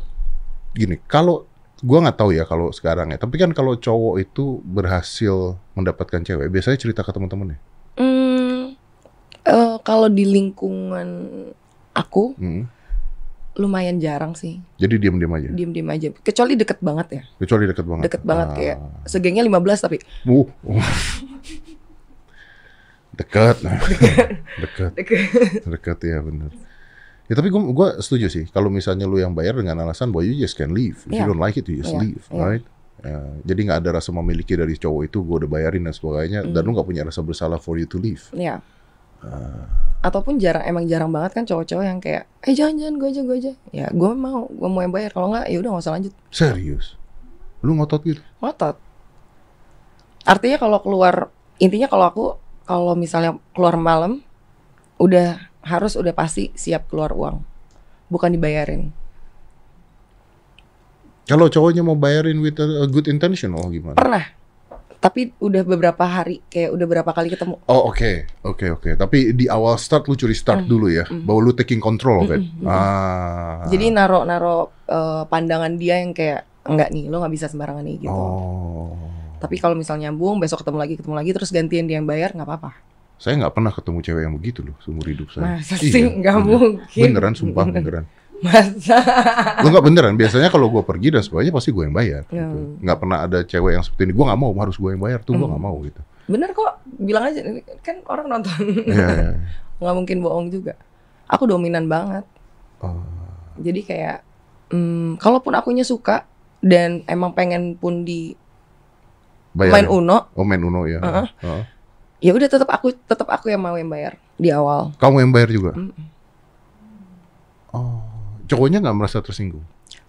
gini, kalau gua nggak tahu ya kalau sekarang ya. Tapi kan kalau cowok itu berhasil mendapatkan cewek, biasanya cerita ke teman-temannya. Hmm, kalau di lingkungan aku Hmm. lumayan jarang sih Jadi diam-diam aja. diem-diem aja kecuali deket banget ya Kecuali deket banget. deket banget Ah. kayak segengnya 15 tapi Uh. Dekat. Dekat. deket. Dekat ya benar. Ya tapi gua, gua setuju sih kalau misalnya lu yang bayar dengan alasan bahwa you just can leave. If you Iya. don't like it you just Iya, leave, iya. right? Ya, jadi nggak ada rasa memiliki dari cowok itu gue udah bayarin dan sebagainya dan Hmm. lu nggak punya rasa bersalah for you to leave. ya Ah. ataupun jarang emang jarang banget kan cowok-cowok yang kayak eh jangan jangan gue aja gue aja ya gue mau gue mau yang bayar kalau nggak ya udah nggak usah lanjut Serius? Lu ngotot gitu? ngotot artinya kalau keluar intinya kalau aku kalau misalnya keluar malam udah harus udah pasti siap keluar uang bukan dibayarin Kalau cowoknya mau bayarin with a, a good intention oh gimana? pernah tapi udah beberapa hari kayak udah berapa kali ketemu Oh oke, oke oke. Tapi di awal start lu curi start Mm, dulu ya, mm. bahwa lu taking control of it. Mm, mm. Ah. jadi naro naro eh, pandangan dia yang kayak enggak nih lo nggak bisa sembarangan nih gitu Oh. tapi kalau misalnya nyambung besok ketemu lagi ketemu lagi terus gantian dia yang bayar nggak apa-apa Saya nggak pernah ketemu cewek yang begitu loh seumur hidup saya. masa Iya, sih nggak mungkin Beneran, sumpah beneran. masa Lu nggak beneran. Biasanya kalau gue pergi dan sebagainya pasti gue yang bayar. Gitu. Hmm. Nggak pernah ada cewek yang seperti ini. Gue nggak mau, harus gue yang bayar tuh. Gue Hmm. nggak mau gitu. bener kok bilang aja kan orang nonton Iya, iya. nggak mungkin bohong juga aku dominan banget Oh. jadi kayak hmm, kalaupun akunya suka dan emang pengen pun di Bayarin. main uno Oh main Uno ya. Heeh. Heeh. Ya udah tetap aku tetap aku yang mau yang bayar di awal Kamu yang bayar juga. Mm. Oh. Cowoknya nggak merasa tersinggung.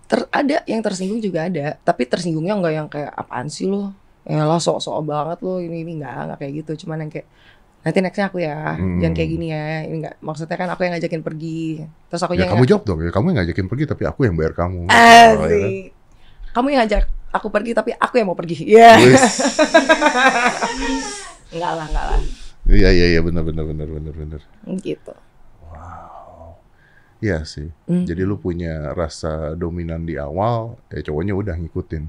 ter ada yang tersinggung juga ada tapi tersinggungnya nggak yang kayak apaan sih lo ya lo sok-sok banget lo ini ini nggak nggak kayak gitu cuman yang kayak nanti nextnya aku ya Hmm. jangan kayak gini ya ini nggak maksudnya kan aku yang ngajakin pergi terus aku Ya kamu jawab dong ya. Kamu yang ngajakin pergi tapi aku yang bayar kamu. Oh, ya kan? Kamu yang ngajak aku pergi tapi aku yang mau pergi. Iya. Wis. enggak lah, enggak lah. Iya iya iya benar benar benar benar benar. Gitu. Iya sih. Mm. Jadi lu punya rasa dominan di awal, ya cowoknya udah ngikutin.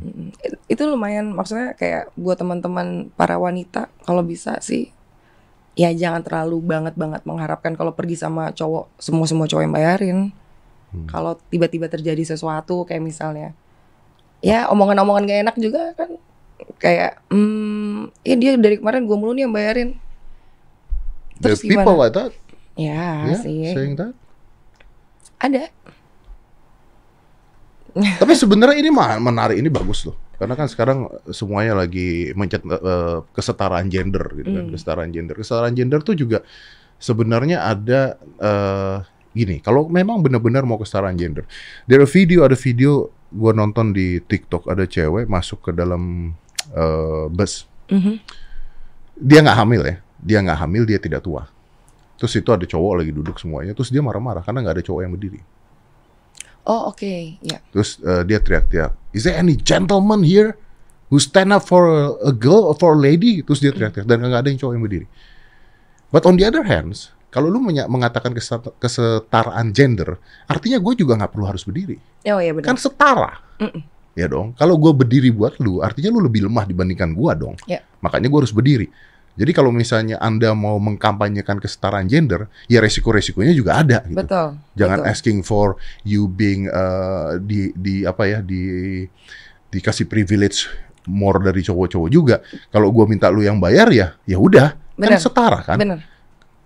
Itu lumayan maksudnya kayak buat teman-teman para wanita kalau bisa sih ya jangan terlalu banget banget mengharapkan kalau pergi sama cowok semua semua cowok yang bayarin. Hmm. Kalau tiba-tiba terjadi sesuatu kayak misalnya ya omongan-omongan gak enak juga kan kayak hmm ya dia dari kemarin gue mulu nih yang bayarin. There's Terus people gimana? like that, Ya, yeah, sih. saying that. Ada. Tapi sebenarnya ini menarik, ini bagus loh. Karena kan sekarang semuanya lagi mencet eh, kesetaraan gender gitu kan, Hmm. kesetaraan gender. Kesetaraan gender tuh juga sebenarnya ada eh, gini, kalau memang benar-benar mau kesetaraan gender. Ada video, ada video gua nonton di TikTok ada cewek masuk ke dalam eh, bus. Mhm. Dia nggak hamil ya, dia nggak hamil, dia tidak tua. Terus itu ada cowok lagi duduk semuanya, terus dia marah-marah karena nggak ada cowok yang berdiri. Oh oke, ya. Terus eh, dia teriak-teriak, is there any gentleman here who stand up for a, girl or for a lady? Terus dia teriak-teriak dan nggak ada yang cowok yang berdiri. But on the other hands, kalau lu mengatakan keset- kesetaraan gender, artinya gue juga nggak perlu harus berdiri. Oh iya benar. Kan setara. Mm-mm. Ya dong. Kalau gue berdiri buat lu, artinya lu lebih lemah dibandingkan gue dong. Ya. Makanya gue harus berdiri. Jadi kalau misalnya anda mau mengkampanyekan kesetaraan gender, ya resiko-resikonya juga ada. Gitu. Betul. Jangan betul. asking for you being uh, di di apa ya di dikasih privilege more dari cowok-cowok juga. Kalau gua minta lu yang bayar ya, ya udah kan setara kan. Bener.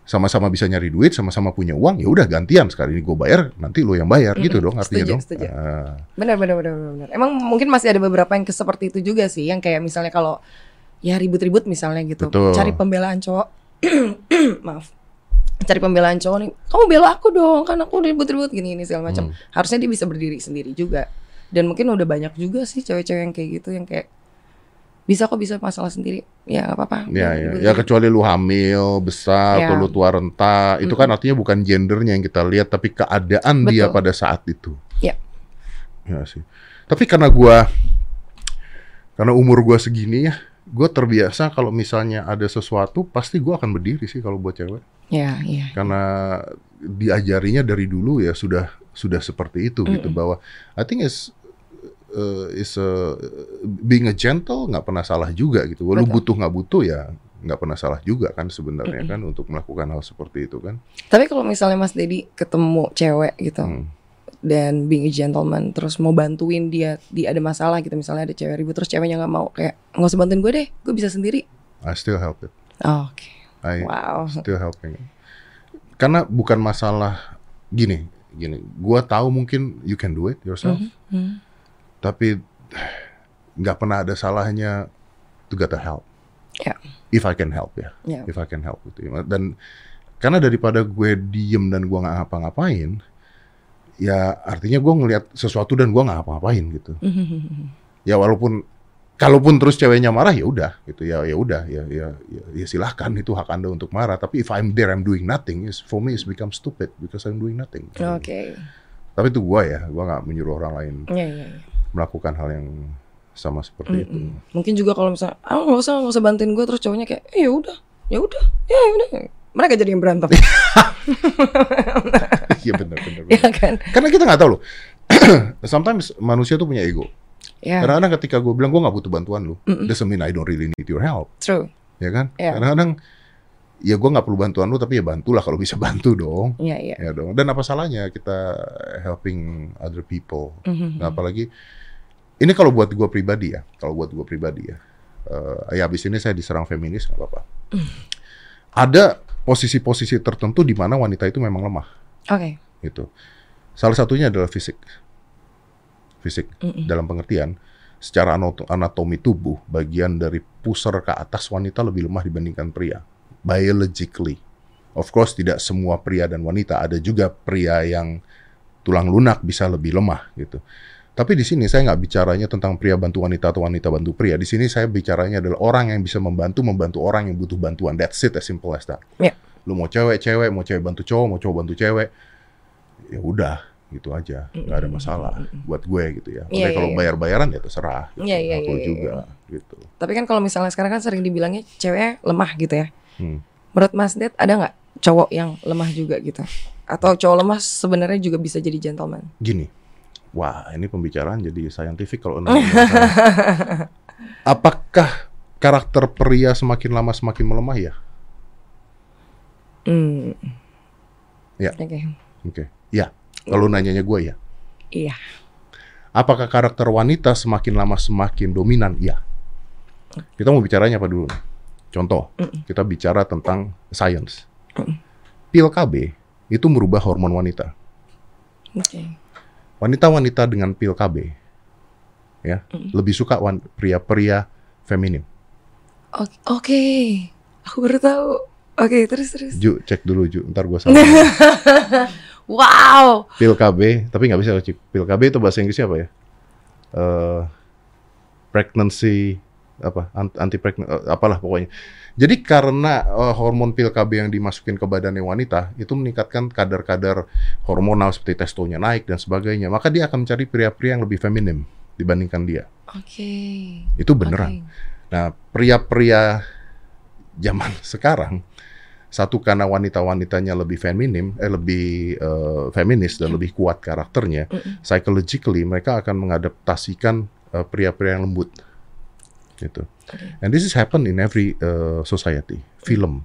Sama-sama bisa nyari duit, sama-sama punya uang, ya udah gantian sekali ini gua bayar, nanti lu yang bayar gitu Mm-mm, dong artinya setuju, dong. setuju. Ah, bener, bener, bener, bener. Emang mungkin masih ada beberapa yang seperti itu juga sih, yang kayak misalnya kalau ya ribut-ribut misalnya gitu, Betul. cari pembelaan cowok, maaf, cari pembelaan cowok nih, kamu bela aku dong, kan aku ribut-ribut gini ini segala macam. Hmm. Harusnya dia bisa berdiri sendiri juga. Dan mungkin udah banyak juga sih cewek-cewek yang kayak gitu, yang kayak bisa kok bisa masalah sendiri, ya nggak apa-apa. Ya, ya, Ribut-ribut. ya kecuali lu hamil, besar, Ya. atau lu tua renta, itu kan artinya bukan gendernya yang kita lihat, tapi keadaan dia Betul. pada saat itu. Ya. Ya sih. Tapi karena gua, karena umur gua segini ya, gua terbiasa kalau misalnya ada sesuatu, pasti gua akan berdiri sih kalau buat cewek. Ya, iya. Karena diajarinya dari dulu ya sudah sudah seperti itu gitu bahwa I think is uh, is a- being a gentle nggak pernah salah juga gitu. Lu butuh nggak butuh ya nggak pernah salah juga kan sebenarnya kan untuk melakukan hal seperti itu kan. Tapi kalau misalnya Mas Dedi ketemu cewek gitu Hmm. dan being a gentleman terus mau bantuin dia dia ada masalah gitu misalnya ada cewek ribut terus ceweknya nggak mau kayak nggak usah bantuin gue deh gue bisa sendiri I still help it. Oh, oke I wow still helping. it. Karena bukan masalah gini, gini. Gua tahu mungkin you can do it yourself, Hmm. Tapi nggak pernah ada salahnya to get the help. Ya. If I can help ya. Ya. If I can help gitu. ya. Dan karena daripada gue diem dan gua nggak ngapa-ngapain, ya artinya gua ngelihat sesuatu dan gua nggak ngapa-ngapain gitu. Ya walaupun kalaupun terus ceweknya marah ya udah gitu ya ya udah ya ya ya, ya silahkan itu hak anda untuk marah tapi if I'm there I'm doing nothing is for me it's become stupid because I'm doing nothing oke tapi itu gua ya gua nggak menyuruh orang lain Iya, iya, iya. Melakukan hal yang sama seperti itu. Mm-mm. mungkin juga kalau misalnya ah nggak usah nggak usah bantuin gue terus cowoknya kayak eh, ya udah ya udah ya ya udah. Mereka jadi yang berantem. Iya benar benar ya benar. kan? Karena kita nggak tahu loh. Sometimes manusia tuh punya ego. Ya kadang-kadang ketika gue bilang gue nggak butuh bantuan lu doesn't mean I don't really need your help. True. Ya kan? Iya. kadang-kadang ya gue nggak perlu bantuan lu tapi ya bantulah kalau bisa bantu dong. Iya iya. Ya dong. Dan apa salahnya kita helping other people? Mhm. nah, apalagi ini kalau buat gue pribadi ya kalau buat gue pribadi ya. Eh ya habis ini saya diserang feminis nggak apa-apa. Ada posisi-posisi tertentu di mana wanita itu memang lemah. Oke. Gitu. Salah satunya adalah fisik. Fisik. Mm-mm. dalam pengertian secara anato- anatomi tubuh bagian dari pusar ke atas wanita lebih lemah dibandingkan pria. Biologically. Of course tidak semua pria dan wanita. Ada juga pria yang tulang lunak bisa lebih lemah gitu tapi di sini saya nggak bicaranya tentang pria bantu wanita atau wanita bantu pria di sini saya bicaranya adalah orang yang bisa membantu membantu orang yang butuh bantuan that's it as simple as that Ya. lu mau cewek cewek mau cewek bantu cowok mau cowok bantu cewek ya udah gitu aja nggak ada masalah buat gue gitu ya. Oke Iya, iya, kalau iya. bayar-bayaran ya terserah. Gitu. Iya, iya, Hak lu iya, juga gitu. tapi kan kalau misalnya sekarang kan sering dibilangnya ceweknya lemah gitu ya Hmm. menurut Mas Ded ada nggak cowok yang lemah juga gitu atau cowok lemah sebenarnya juga bisa jadi gentleman Gini, wah ini pembicaraan jadi scientific kalau. Apakah karakter pria semakin lama semakin melemah ya? hmm. Ya. oke Oke, ya. Kalau nanyanya gue ya. iya Apakah karakter wanita semakin lama semakin dominan? Iya. Kita mau bicaranya apa dulu? Contoh, kita bicara tentang science. Pil KB itu merubah hormon wanita. oke wanita-wanita dengan pil KB ya lebih suka pria-pria feminim. oke oke aku baru tahu oke terus terus Ju cek dulu Ju, ntar gua salah. wow pil KB, tapi nggak bisa cek pil KB itu bahasa Inggrisnya apa ya? Eh pregnancy apa anti pregnant apalah pokoknya. Jadi karena eh, hormon pil KB yang dimasukin ke badannya wanita itu meningkatkan kadar-kadar hormonal seperti testonya naik dan sebagainya, maka dia akan mencari pria-pria yang lebih feminim dibandingkan dia. oke Itu beneran. Nah, pria-pria zaman sekarang satu karena wanita-wanitanya lebih feminim, eh lebih eh, feminis dan lebih kuat karakternya, psychologically mereka akan mengadaptasikan eh, pria-pria yang lembut. Gitu. And this is happen in every eh, society. Film,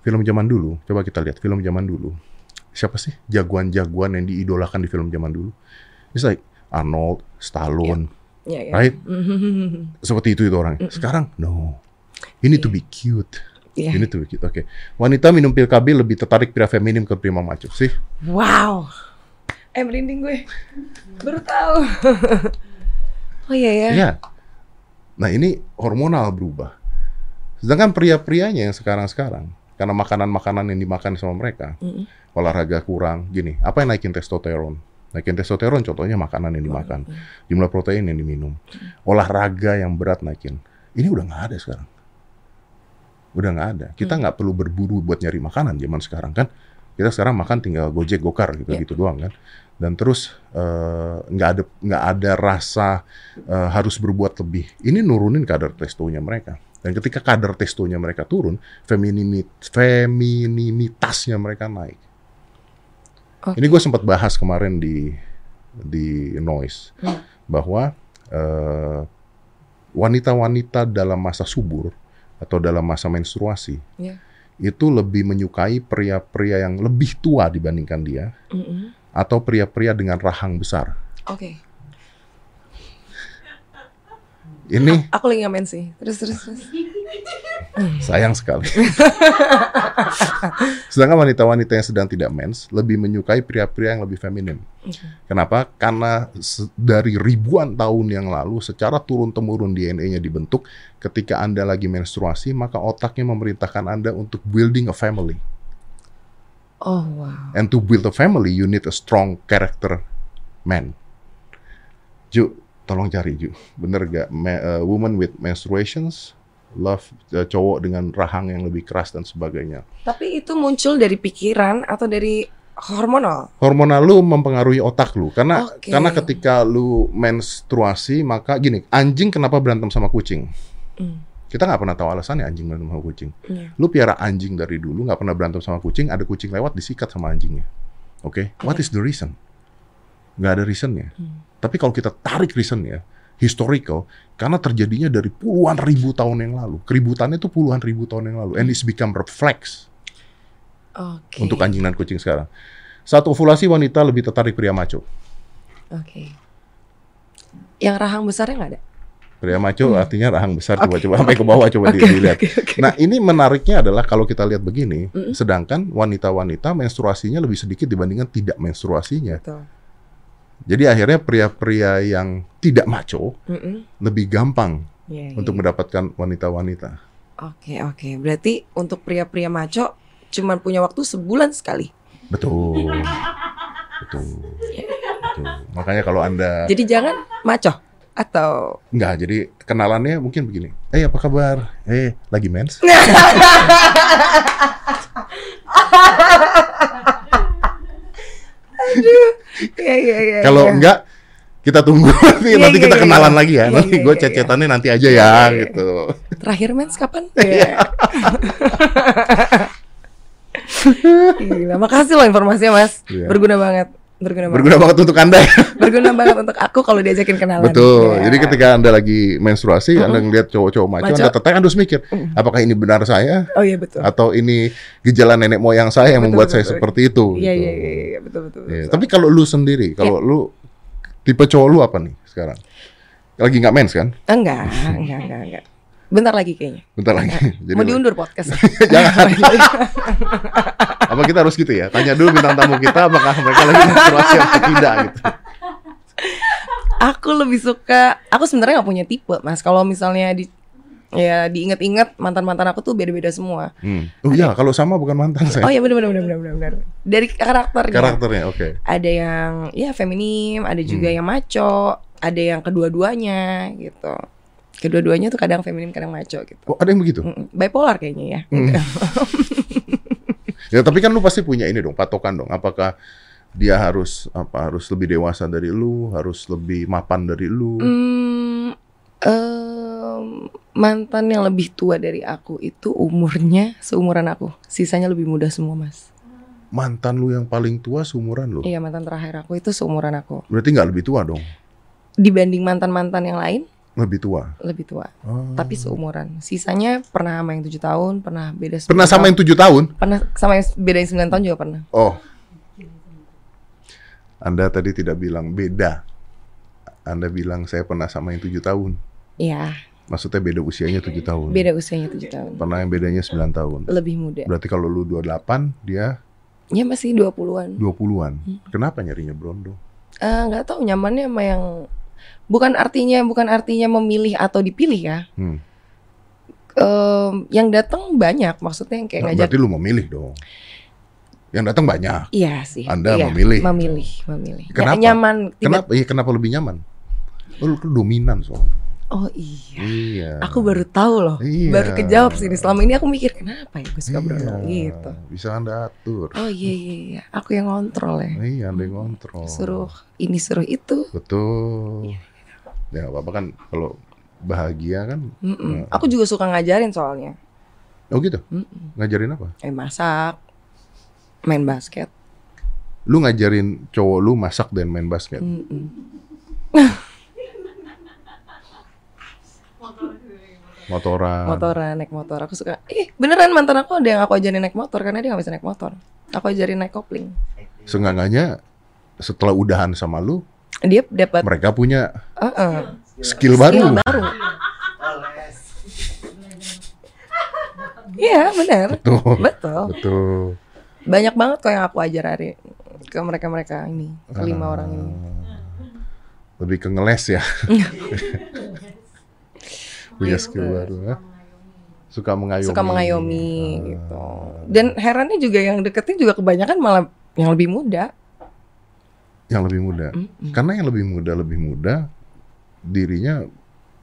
film zaman dulu. Coba kita lihat film zaman dulu. Siapa sih jagoan-jagoan yang diidolakan di film zaman dulu? It's like Arnold, Stallone, ya, ya. right? seperti itu itu orang. Sekarang no. You need to be cute. Iya. You need to be cute. Oke. Wanita minum pil KB lebih tertarik pria feminim ke pria maco sih. wow eh merinding gue baru tahu oh iya ya Iya. Nah, ini hormonal berubah. Sedangkan pria-prianya yang sekarang-sekarang karena makanan-makanan yang dimakan sama mereka, olahraga kurang, gini, apa yang naikin testosteron? Naikin testosteron contohnya makanan yang dimakan, jumlah protein yang diminum, olahraga yang berat naikin. Ini udah nggak ada sekarang. Udah nggak ada. Kita nggak perlu berburu buat nyari makanan zaman sekarang kan. Kita sekarang makan tinggal gojek gokar gitu gitu doang kan. Dan terus eh, nggak ada nggak ada rasa eh, harus berbuat lebih. Ini nurunin kadar testonya mereka. Dan ketika kadar testonya mereka turun, feminimit feminimitasnya mereka naik. Oke. Ini gue sempat bahas kemarin di di noise bahwa eh, wanita-wanita dalam masa subur atau dalam masa menstruasi Iya. itu lebih menyukai pria-pria yang lebih tua dibandingkan dia Mm-mm. Atau pria-pria dengan rahang besar. Oke. Ini Aku lagi ngamen sih. Terus terus terus. sayang sekali. Sedangkan wanita-wanita yang sedang tidak mens lebih menyukai pria-pria yang lebih feminin. Kenapa? Karena dari ribuan tahun yang lalu secara turun-temurun DNA-nya dibentuk ketika Anda lagi menstruasi, maka otaknya memerintahkan Anda untuk building a family. Oh wow. And to build a family, you need a strong character man. Ju, tolong cari Ju. Bener gak? Ma- uh, woman with menstruations, love uh, cowok dengan rahang yang lebih keras dan sebagainya. Tapi itu muncul dari pikiran atau dari hormonal? Hormonal lu mempengaruhi otak lu karena Oke. karena ketika lu menstruasi maka gini, anjing kenapa berantem sama kucing? Hmm. Kita nggak pernah tahu alasannya anjing berantem sama kucing. Iya. Lu piara anjing dari dulu nggak pernah berantem sama kucing, ada kucing lewat disikat sama anjingnya. Oke, what is the reason? Nggak ada reasonnya. Tapi kalau kita tarik reasonnya, historical, karena terjadinya dari puluhan ribu tahun yang lalu. Keributannya itu puluhan ribu tahun yang lalu. And it's become reflex Oke. untuk anjing dan kucing sekarang. Saat ovulasi wanita lebih tertarik pria maco. Oke. Yang rahang besarnya nggak ada? Pria maco artinya rahang besar. Coba-coba sampai ke bawah coba Oke, dilihat. oke, oke. Nah ini menariknya adalah kalau kita lihat begini, sedangkan wanita-wanita menstruasinya lebih sedikit dibandingkan tidak menstruasinya. Betul. Jadi akhirnya pria-pria yang tidak maco Mm-mm. lebih gampang Iya, iya. untuk mendapatkan wanita-wanita. Oke oke. Berarti untuk pria-pria maco cuman punya waktu sebulan sekali. Betul. Betul. Betul. Makanya kalau Anda Jadi jangan maco atau enggak jadi kenalannya mungkin begini. Eh apa kabar? Eh lagi mens? Iya iya iya. Kalau enggak kita tunggu nanti Iya, nanti iya, kita iya, kenalan iya. lagi ya. Nanti iya, gue cecetannya nanti aja ya Iya, iya. gitu. terakhir mens kapan? Iya. Iya. Gila, makasih loh informasinya Mas. Iya. Berguna banget. Berguna banget. Berguna banget untuk Anda. Berguna banget untuk aku kalau diajakin kenalan. Betul. Iya. Jadi ketika Anda lagi menstruasi, Anda ngelihat cowok-cowok maco, Maco. Anda tertarik, Anda harus mikir, apakah ini benar saya Oh iya betul. atau ini gejala nenek moyang saya yang Betul, membuat betul, saya betul. seperti itu. Iya gitu. iya iya iya, betul betul. Iya, betul. Tapi kalau lu sendiri, kalau lu tipe cowok lu apa nih sekarang? Lagi nggak mens kan? enggak, enggak, enggak, enggak. Bentar lagi kayaknya. Bentar lagi. Jadi Mau diundur podcast. Jangan. apa kita harus gitu ya? Tanya dulu bintang tamu kita apakah mereka lagi menstruasi atau tidak gitu. aku lebih suka aku sebenarnya nggak punya tipe mas kalau misalnya di ya diinget-inget mantan-mantan aku tuh beda-beda semua Hmm. Oh iya, kalau sama bukan mantan saya. oh ya benar benar benar benar benar dari karakternya Karakternya, oke. ada yang ya feminim ada juga Hmm. yang maco ada yang kedua-duanya gitu kedua-duanya tuh kadang feminim kadang maco gitu Oh, ada yang begitu? Mm-mm. bipolar kayaknya ya Hmm. Ya, tapi kan lu pasti punya ini dong, patokan dong. Apakah dia harus apa harus lebih dewasa dari lu, harus lebih mapan dari lu? Hmm, em, mantan yang lebih tua dari aku itu umurnya seumuran aku sisanya lebih muda semua mas Mantan lu yang paling tua seumuran lu. Iya mantan terakhir aku itu seumuran aku. Berarti nggak lebih tua dong? Dibanding mantan-mantan yang lain Lebih tua. lebih tua, Oh. tapi seumuran. Sisanya pernah sama yang tujuh tahun, pernah beda. 10 Pernah sama tahun. yang tujuh tahun? Pernah sama yang beda yang sembilan tahun juga pernah. Oh. Anda tadi tidak bilang beda. Anda bilang saya pernah sama yang tujuh tahun. Iya, Maksudnya beda usianya tujuh tahun. beda usianya tujuh tahun. Pernah yang bedanya 9 tahun. Lebih muda. Berarti kalau lu 28, dia Ya masih 20-an. 20-an. Hmm. Kenapa nyarinya Brondo? Eh, nggak tahu nyamannya sama yang bukan artinya bukan artinya memilih atau dipilih ya. Hmm. Em, yang datang banyak maksudnya yang kayak Nah, ngajak berarti lu memilih dong. Yang datang banyak. Iya sih. Anda iya, memilih. Memilih, memilih. Ya, Kenapa? nyaman. tiba- Kenapa? Iya, kenapa lebih nyaman? Oh, lu, lu dominan soalnya. Oh iya. Iya. Aku baru tahu loh. Iya. Baru kejawab sih. Selama ini aku mikir kenapa ya gue suka Iya, Bruno gitu. Bisa Anda atur. Oh iya iya iya. Aku yang ngontrol ya. Iya, Anda yang ngontrol. Suruh ini suruh itu. Betul. Iya, Ya nggak apa-apa kan kalau bahagia kan. Mm-mm. Aku juga suka ngajarin soalnya. Oh gitu. Mm-mm. Ngajarin apa? Eh masak, main basket. Lu ngajarin cowok lu masak dan main basket. Gue, motor. motoran. motoran naik motor aku suka ih beneran mantan aku ada yang aku ajarin naik motor karena dia nggak bisa naik motor aku ajarin naik kopling Seenggaknya setelah udahan sama lu, dia dapat mereka punya uh -uh, skill skill baru. baru iya benar Betul. betul Betul. banyak banget kok yang aku ajar hari ke mereka mereka ini kelima Ah. orang ini Lebih ke ngeles ya. punya Gitu. skill baru. ya. Suka mengayomi. suka mengayomi Ah. gitu dan herannya juga yang deketin juga kebanyakan malah yang lebih muda Yang lebih muda. Mm-mm. Karena yang lebih muda lebih muda dirinya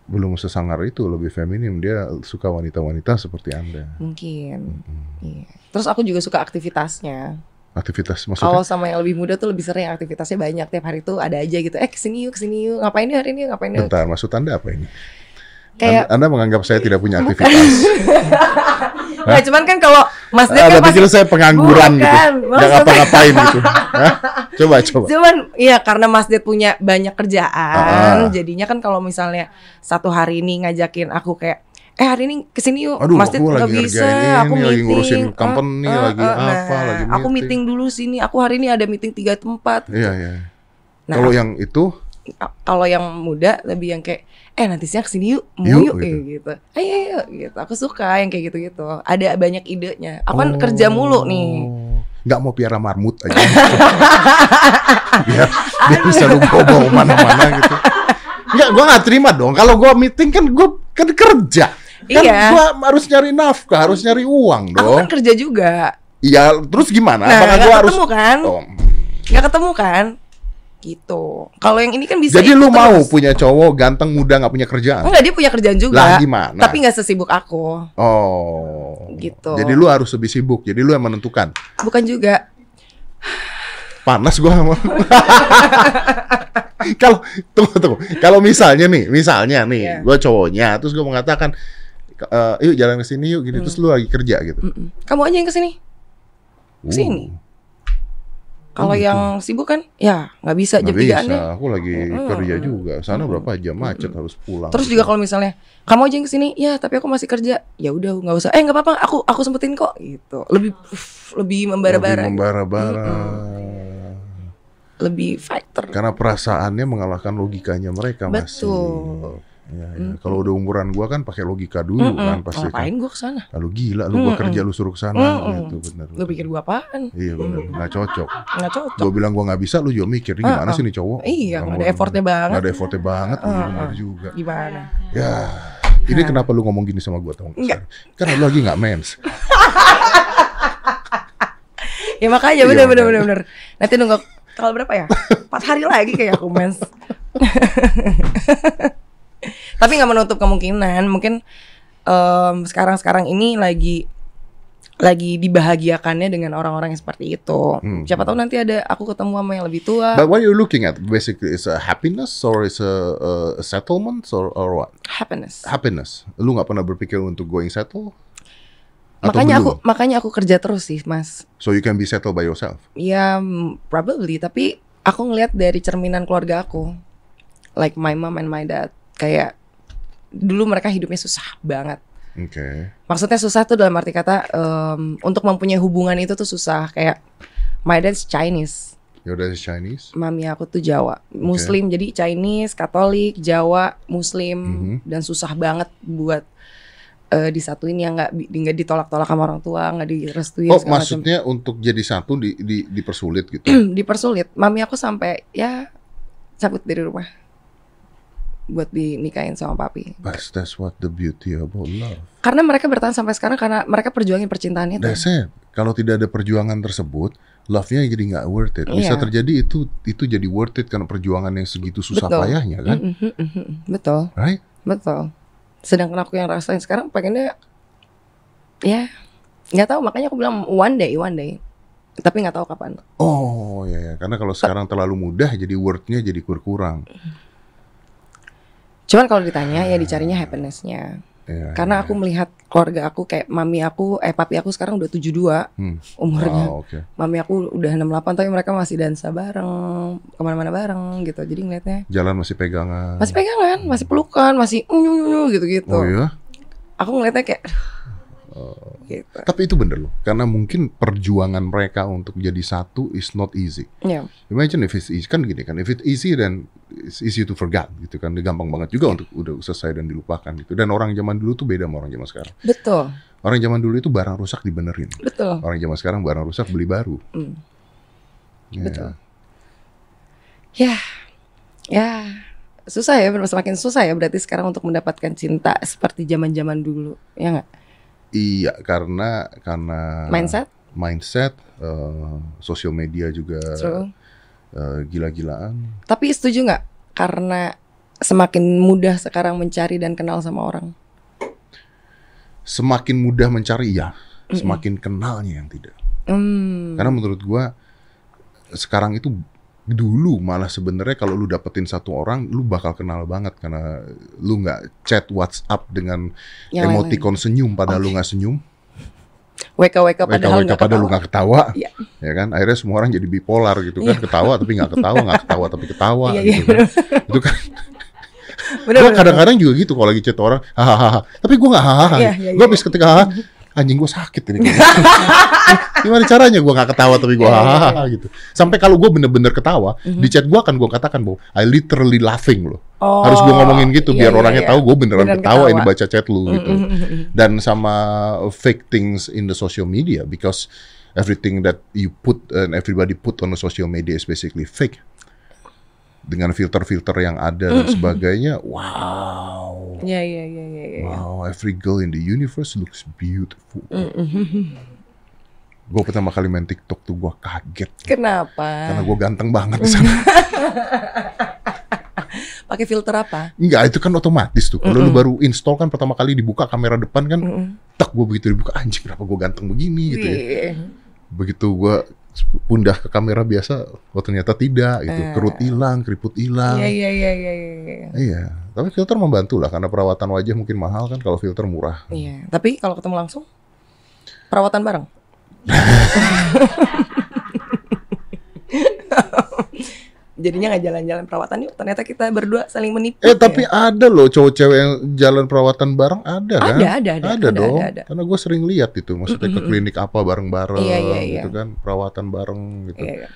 belum sesangar itu, lebih feminim. Dia suka wanita-wanita seperti Anda. mungkin iya. terus aku juga suka aktivitasnya Aktivitas Kalau maksudnya sama yang lebih muda tuh lebih sering aktivitasnya banyak tiap hari tuh ada aja gitu. Eh ke sini yuk, ke sini yuk. Ngapain yuk hari ini? Ngapain yuk? bentar, maksud Anda apa ini? Kayak Anda, anda menganggap saya tidak punya aktivitas. nggak cuman kan kalau Mas Ded Anda kan pikir pasti saya pengangguran gitu. Bukan, Nggak maksudnya- ngapa-ngapain gitu. Hah? Coba, coba. cuman iya karena Mas Ded punya banyak kerjaan, Ah. jadinya kan kalau misalnya satu hari ini ngajakin aku kayak eh hari ini ke sini yuk, Aduh, Mas aku nggak lagi bisa, ngerjain aku ini, lagi meeting, ngurusin Ah, company, ah, lagi ah, apa, lagi aku meeting. meeting dulu sini, aku hari ini ada meeting tiga tempat. Iya, iya. Nah, Kalau yang itu, kalau yang muda lebih yang kayak eh nanti siang ke sini yuk mau Yuk, yuk, gitu. eh, gitu ayo ayo gitu aku suka yang kayak gitu gitu ada banyak idenya aku kan Oh. kerja mulu nih Nggak mau piara marmut aja. biar, biar bisa lu bawa mana-mana gitu. Nggak, gua nggak terima dong. Kalau gua meeting kan gua kan kerja. Kan Iya. gua harus nyari nafkah, harus nyari uang aku dong. kan kerja juga Iya, terus gimana? nah Apakah nggak gua harus ketemu kan Oh, nggak ketemu kan gitu kalau yang ini kan bisa Jadi lu mau terus. punya cowok ganteng muda nggak punya kerjaan? enggak dia punya kerjaan juga Lah gimana? tapi nggak sesibuk aku Oh. Gitu. Jadi lu harus lebih sibuk. Jadi lu yang menentukan. bukan juga Panas gua sama. Kalau tunggu tunggu. Kalau misalnya nih, misalnya nih, Iya. gua cowoknya terus gua mengatakan "Eh, yuk jalan ke sini yuk gini Hmm. terus lu lagi kerja gitu. "Mm-mm. kamu aja yang ke sini ke sini. Uh, kalau gitu. yang sibuk kan ya nggak bisa nggak jam bisa, deh aku lagi Mm-mm. kerja juga. Sana berapa jam macet harus pulang. Terus juga kalau misalnya kamu aja yang ke sini, ya tapi aku masih kerja, ya udah nggak usah. Eh nggak apa-apa, aku aku sempetin kok gitu. Lebih uff, lebih membara-bara, Lebih gitu. membara-bara. lebih fighter. Karena perasaannya mengalahkan logikanya mereka masih. Betul. Ya, ya. Kalau udah umuran gua kan pakai logika dulu Mm-mm. kan pasti kan. Ngapain gue ke sana? Lalu gila lu gua Mm-mm. kerja lu suruh ke sana Mm-mm. gitu benar. Lu pikir gue apaan? Iya benar, nggak cocok. Nggak cocok. Gua bilang gua nggak bisa, lu juga mikir ini gimana Uh-uh. sih nih cowok? Iya, nggak ada effortnya banget. Nggak ada effortnya banget, iya Uh-uh. benar juga. Gimana? Ya, ini kenapa lu ngomong gini sama gua tau nggak? Enggak. Karena lu lagi nggak mens. Ya makanya Iya, bener bener makanya. bener bener. Nanti nunggu tanggal berapa ya? Empat hari lagi kayak aku mens. Tapi nggak menutup kemungkinan, mungkin sekarang sekarang ini lagi lagi dibahagiakannya dengan orang-orang yang seperti itu. Hmm. Siapa tahu nanti ada aku ketemu sama yang lebih tua. But what you looking at basically is a happiness or is a, a settlement or, or what? happiness. Happiness. Lu nggak pernah berpikir untuk going settle? Atau Makanya belum? aku makanya aku kerja terus sih, Mas. So you can be settled by yourself. Ya mm, probably, tapi aku ngelihat dari cerminan keluarga aku. Like my mom and my dad. Kayak dulu mereka hidupnya susah banget. Oke. Maksudnya susah tuh dalam arti kata em, untuk mempunyai hubungan itu tuh susah. Kayak my dad's Chinese, Your dad is Chinese. mami aku tuh Jawa, Muslim. Jadi Chinese, Katolik, Jawa, Muslim Mhm. dan susah banget buat eh, disatuin yang nggak nggak ditolak-tolak sama orang tua, nggak direstuin. Oh, segala macam. maksudnya untuk jadi satu di, di, dipersulit gitu. dipersulit. Mami aku sampai ya cabut dari rumah buat dinikahin sama papi. But that's what the beauty about love. Karena mereka bertahan sampai sekarang karena mereka perjuangin percintaan itu. That's it. Kalau tidak ada perjuangan tersebut, love-nya jadi nggak worth it. Bisa Iya. terjadi itu itu jadi worth it karena perjuangan yang segitu susah Betul. payahnya kan, Mm, mm, mm, mm. Betul, right? betul. Sedangkan aku yang rasain sekarang pengennya ya nggak tahu makanya aku bilang one day, one day. Tapi nggak tahu kapan. Oh ya ya, karena kalau sekarang terlalu mudah jadi worth-nya jadi berkurang. Cuman kalau ditanya ya dicarinya happiness-nya. Ya, Karena ya, aku melihat keluarga aku kayak mami aku eh papi aku sekarang udah 72 Hmm. umurnya. Wow, oke. Mami aku udah 68 tapi mereka masih dansa bareng, ke mana-mana bareng gitu. Jadi ngeliatnya Jalan masih pegangan. masih pegangan, masih pelukan, masih unyu gitu-gitu. Oh iya. Aku ngeliatnya kayak gitu. Tapi itu bener loh. Karena mungkin perjuangan mereka untuk jadi satu is not easy. Ya, Imagine if it's easy kan gini kan. If it's easy then it's easy to forget gitu kan. Gampang banget juga untuk udah selesai dan dilupakan gitu. Dan orang zaman dulu tuh beda sama orang zaman sekarang. betul, Orang zaman dulu itu barang rusak dibenerin. betul. Orang zaman sekarang barang rusak beli baru. Hmm. Ya. Betul. Ya, ya susah ya, semakin susah ya berarti sekarang untuk mendapatkan cinta seperti zaman-zaman dulu, ya nggak? Iya, karena karena Mindset, mindset, eh, sosial media juga true. eh, gila-gilaan. Tapi setuju nggak? Karena semakin mudah sekarang mencari dan kenal sama orang. Semakin mudah mencari ya, semakin kenalnya yang tidak. Hmm. Karena menurut gua sekarang itu dulu malah sebenarnya kalau lu dapetin satu orang lu bakal kenal banget karena lu nggak chat WhatsApp dengan Yang emoticon senyum padahal lu nggak senyum, WK-WK padahal nggak padahal lu nggak ketawa, Iya. ya kan? Akhirnya semua orang jadi bipolar gitu kan, ketawa tapi nggak ketawa, nggak ketawa tapi ketawa, Iya, iya, gitu kan. Itu kan Bener, Gue kadang-kadang juga gitu kalau lagi chat orang, hahaha. Tapi gue nggak hahaha. Iya, iya, gue iya. habis ketika hahaha, anjing gue sakit ini. Gimana caranya gue nggak ketawa tapi gue Iya, iya, hahaha gitu. Sampai kalau gue bener-bener ketawa, Mhm. di chat gue akan gue katakan bahwa I literally laughing loh. Oh, Harus gue ngomongin gitu iya, biar iya, orangnya iya. tahu gue beneran, Beneran ketawa, ini ketawa. baca chat lu gitu. Mm, mm, mm, mm. Dan sama fake things in the social media because everything that you put and everybody put on the social media is basically fake. Dengan filter-filter yang ada dan sebagainya, wow. Iya, iya, iya, iya, iya. Wow, every girl in the universe looks beautiful. Mm, Gue pertama kali main TikTok tuh gue kaget Kenapa? karena gue ganteng banget di sana. Pakai filter apa? Enggak, itu kan otomatis tuh. Kalau lu baru install kan pertama kali dibuka kamera depan kan, tak gue begitu dibuka anjing kenapa gue ganteng begini gitu ya. Iya. Begitu gue pundah ke kamera biasa, oh ternyata tidak gitu. Eh. Kerut hilang, keriput hilang. Iya, iya, iya, iya, iya. Iya, tapi filter membantu lah karena perawatan wajah mungkin mahal kan kalau filter murah. Iya, tapi kalau ketemu langsung perawatan bareng. Jadinya nggak jalan-jalan perawatan yuk. Ternyata kita berdua saling menipu. Eh ya. tapi ada loh cowok cewek yang jalan perawatan bareng ada kan? Ada, ada, ada, ada, dong. ada, ada. Karena gue sering lihat itu, maksudnya ke klinik apa bareng-bareng, Iya, iya, iya. gitu kan, perawatan bareng gitu. Iya, iya.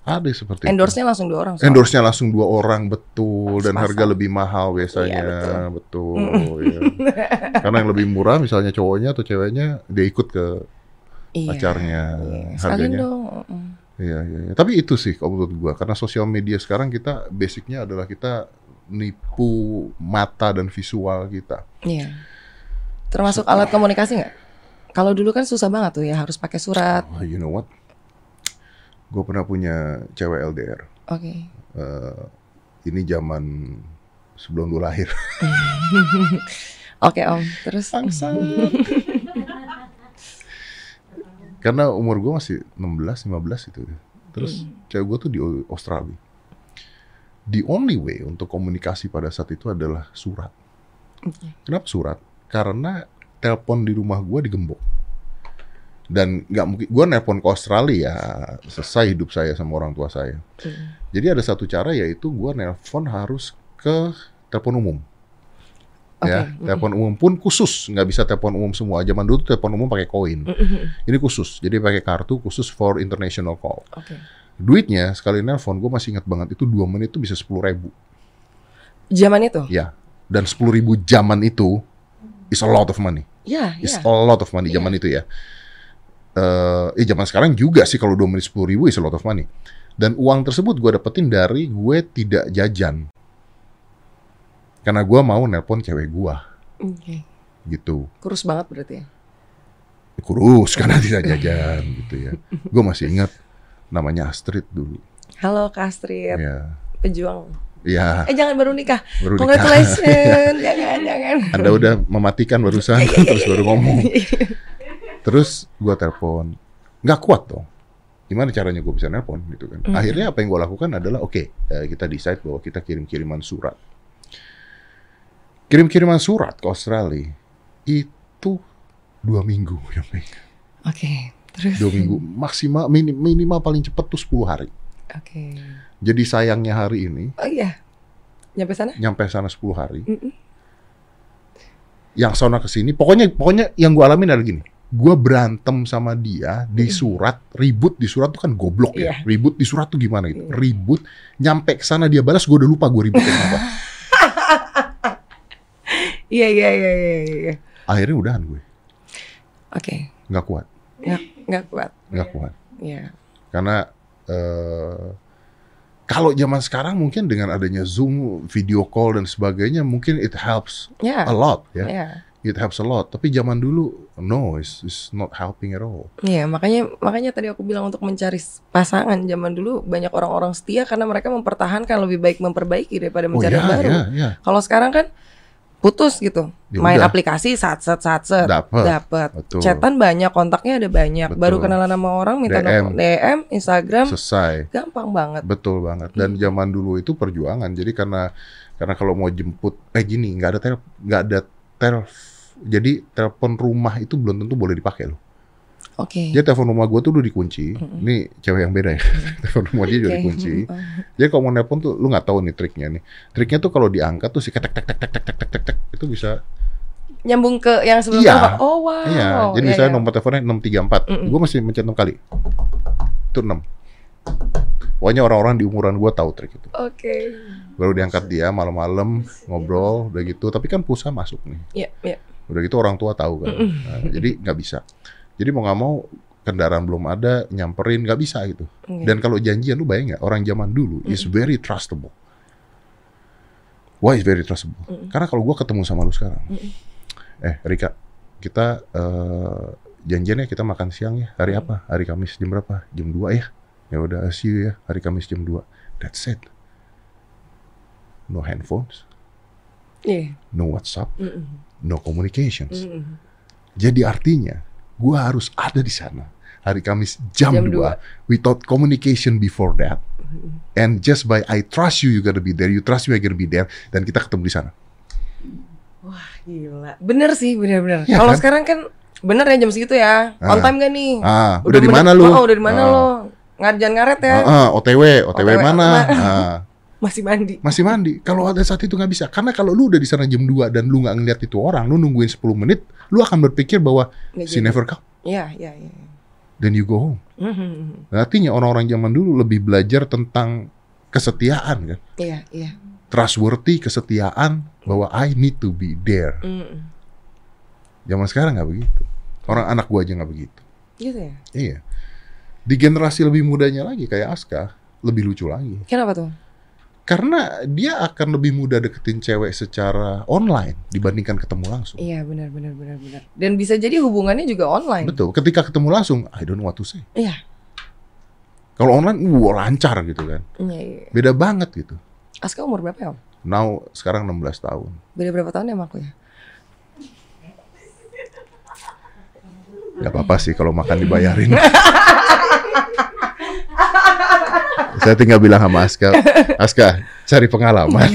Ada seperti Endorse-nya langsung dua orang. Endorse-nya langsung dua orang betul dan Sepasang. harga lebih mahal biasanya, Iya, betul. iya. Karena yang lebih murah misalnya cowoknya atau ceweknya dia ikut ke Iya, pacarnya, iya. Sekalian harganya. dong. Iya, iya, iya. Tapi itu sih kalau menurut gua karena sosial media sekarang kita basicnya adalah kita nipu mata dan visual kita. Iya. Termasuk alat komunikasi nggak? Kalau dulu kan susah banget tuh ya harus pakai surat. Oh, you know what? Gue pernah punya cewek LDR. Oke. Eh, ini zaman sebelum lu lahir. Oke om. Terus Karena umur gue masih 16, 15 itu. Terus Hmm. cewek gue tuh di Australia. The only way untuk komunikasi pada saat itu adalah surat. Oke. Kenapa surat? Karena telepon di rumah gue digembok. Dan nggak mungkin gue nelpon ke Australia, selesai hidup saya sama orang tua saya. Jadi ada satu cara yaitu gue nelpon harus ke telepon umum. Ya, Oke. telepon umum pun khusus, nggak bisa telepon umum semua. Zaman dulu telepon umum pakai koin. Ini khusus, jadi pakai kartu khusus for international call. Oke. Duitnya sekali nelpon, gue masih ingat banget itu dua menit itu bisa sepuluh ribu. Zaman itu? Ya, dan sepuluh ribu zaman itu is a lot of money. Ya, Is ya. a lot of money zaman itu ya. Eh, eh zaman sekarang juga sih kalau dua menit sepuluh ribu is a lot of money. Dan uang tersebut gue dapetin dari gue tidak jajan. Karena gue mau nelpon cewek gue Oke. gitu. Kurus banget berarti ya. Kurus karena tidak jajan gitu ya. Gue masih ingat namanya Astrid dulu. Halo Kak Astrid, Ya, pejuang. ya Eh jangan baru nikah. baru nikah. Congratulations. jangan, jangan. Anda udah mematikan barusan terus baru ngomong. Terus gue telepon, nggak kuat dong. Gimana caranya gue bisa nelpon gitu kan? Mhm. Akhirnya apa yang gue lakukan adalah oke, eh, kita decide bahwa kita kirim-kiriman surat. Kirim-kiriman surat ke Australia itu dua minggu ya. Oke. Terus. dua minggu maksimal minim, minimal paling cepat tuh 10 hari Oke. jadi sayangnya hari ini Oh iya. Nyampe sana? nyampe sana 10 hari Mm-mm. yang sana ke sini pokoknya pokoknya yang gua alamin adalah gini gua berantem sama dia di surat ribut di surat tuh kan goblok ya Iya. ribut di surat tuh gimana gitu Iya. ribut nyampe ke sana dia balas gua udah lupa gua ribut apa Iya iya iya iya. iya. akhirnya udahan gue Oke. nggak kuat Nggak nggak kuat. nggak kuat Iya. karena eh kalau zaman sekarang mungkin dengan adanya Zoom, video call dan sebagainya mungkin it helps Ya. a lot ya. Iya. It helps a lot. Tapi zaman dulu no, it's, it's not helping at all. Iya, makanya makanya tadi aku bilang untuk mencari pasangan zaman dulu banyak orang-orang setia karena mereka mempertahankan lebih baik memperbaiki daripada mencari yang baru. ya, ya. Kalau sekarang kan putus gitu. Ya Main udah. aplikasi sat set sat set dapat. Betul. Chatan banyak, kontaknya ada banyak. Betul. Baru kenalan sama orang minta DM. nomor DM, Instagram, Selesai. gampang banget. Betul banget. Dan Hmm. zaman dulu itu perjuangan. Jadi karena karena kalau mau jemput eh gini, nggak ada tel nggak ada tel jadi telepon rumah itu belum tentu boleh dipakai loh. Oke. Jadi telepon rumah gue tuh udah dikunci. Mm-mm. Ini cewek yang beda ya. telepon rumah dia juga Oke. dikunci. Mm, Jadi kalau mau nelpon tuh lu nggak tahu nih triknya nih. Triknya tuh kalau diangkat tuh si ketek tek tek tek tek tek tek tek tek itu bisa Nyambung ke yang sebelum Iya. Oh wow. iya. Jadi Iya, misalnya iya. nomor teleponnya 634. Mm-mm. Gue masih mencet 6 kali. Itu 6. Pokoknya orang-orang di umuran gue tahu trik itu. Oke. Baru diangkat dia malam-malam ngobrol udah gitu. Tapi kan pulsa masuk nih. Iya, iya. Udah gitu orang tua tahu kan. Nah, jadi nggak bisa. Jadi mau nggak mau kendaraan belum ada nyamperin nggak bisa gitu. Iya. Dan kalau janjian lu bayang nggak orang zaman dulu is very trustable. Why is very trustable? Mm. Karena kalau gua ketemu sama lu sekarang, Mm. eh Rika, kita eh, janjiannya kita makan siang ya. Hari Mm. apa? Hari Kamis jam berapa? Jam 2 ya. Ya udah see you ya. Hari Kamis jam 2. That's it. No handphones, Iya. no WhatsApp, Mm-mm. no communications. Mm-mm. Jadi artinya gua harus ada di sana hari Kamis jam, Jam 2 without communication before that. And just by I trust you you gonna be there, you trust me I gonna be there dan kita ketemu di sana. Wah gila. Bener sih, bener-bener. Iya Kalau kan? sekarang kan bener ya jam segitu ya. On Ah. time gak nih? Ah, udah, di menit- mana lu? Oh, udah di mana Ah. lo? Ngarjan ngaret ya? Ah, ah, OTW, OTW, OTW, mana? ma- Ah, Masih mandi. masih mandi. Kalau ada saat itu nggak bisa, karena kalau lu udah di sana jam 2 dan lu nggak ngeliat itu orang, lu nungguin 10 menit, lu akan berpikir bahwa Nggak she jadi. never come, Iya, iya, iya. then you go home. Mhm. Nah, artinya orang-orang zaman dulu lebih belajar tentang kesetiaan kan. Iya, iya. trustworthy, kesetiaan bahwa I need to be there. Mm-mm. Zaman sekarang nggak begitu. Orang anak gua aja nggak begitu. Gitu ya. Iya. Di generasi lebih mudanya lagi kayak Aska lebih lucu lagi. Kenapa tuh? Karena dia akan lebih mudah deketin cewek secara online dibandingkan ketemu langsung. Iya, benar, benar, benar, benar. Dan bisa jadi hubungannya juga online. Betul. Ketika ketemu langsung, I don't know what to say. Iya. Kalau online, wah lancar gitu kan. Iya, iya. Beda banget gitu. Aska umur berapa ya, Om? Now sekarang 16 tahun. Beda berapa tahun ya sama aku ya? Gak apa-apa sih kalau makan dibayarin. Saya tinggal bilang sama Aska, Aska cari pengalaman.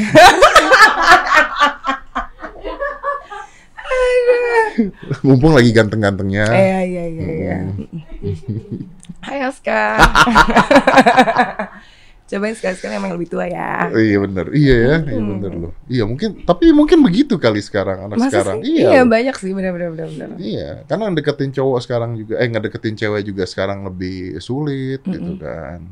Mumpung lagi ganteng-gantengnya. Iya, iya, iya, iya. Hai Aska. Cobain sekali-sekali emang lebih tua ya. Oh, iya bener, iya ya, iya bener loh. Iya mungkin, tapi mungkin begitu kali sekarang anak Masa sekarang. sih? Iya, banyak sih benar-benar benar-benar. Iya, karena deketin cowok sekarang juga, eh ngedeketin cewek juga sekarang lebih sulit gitu kan.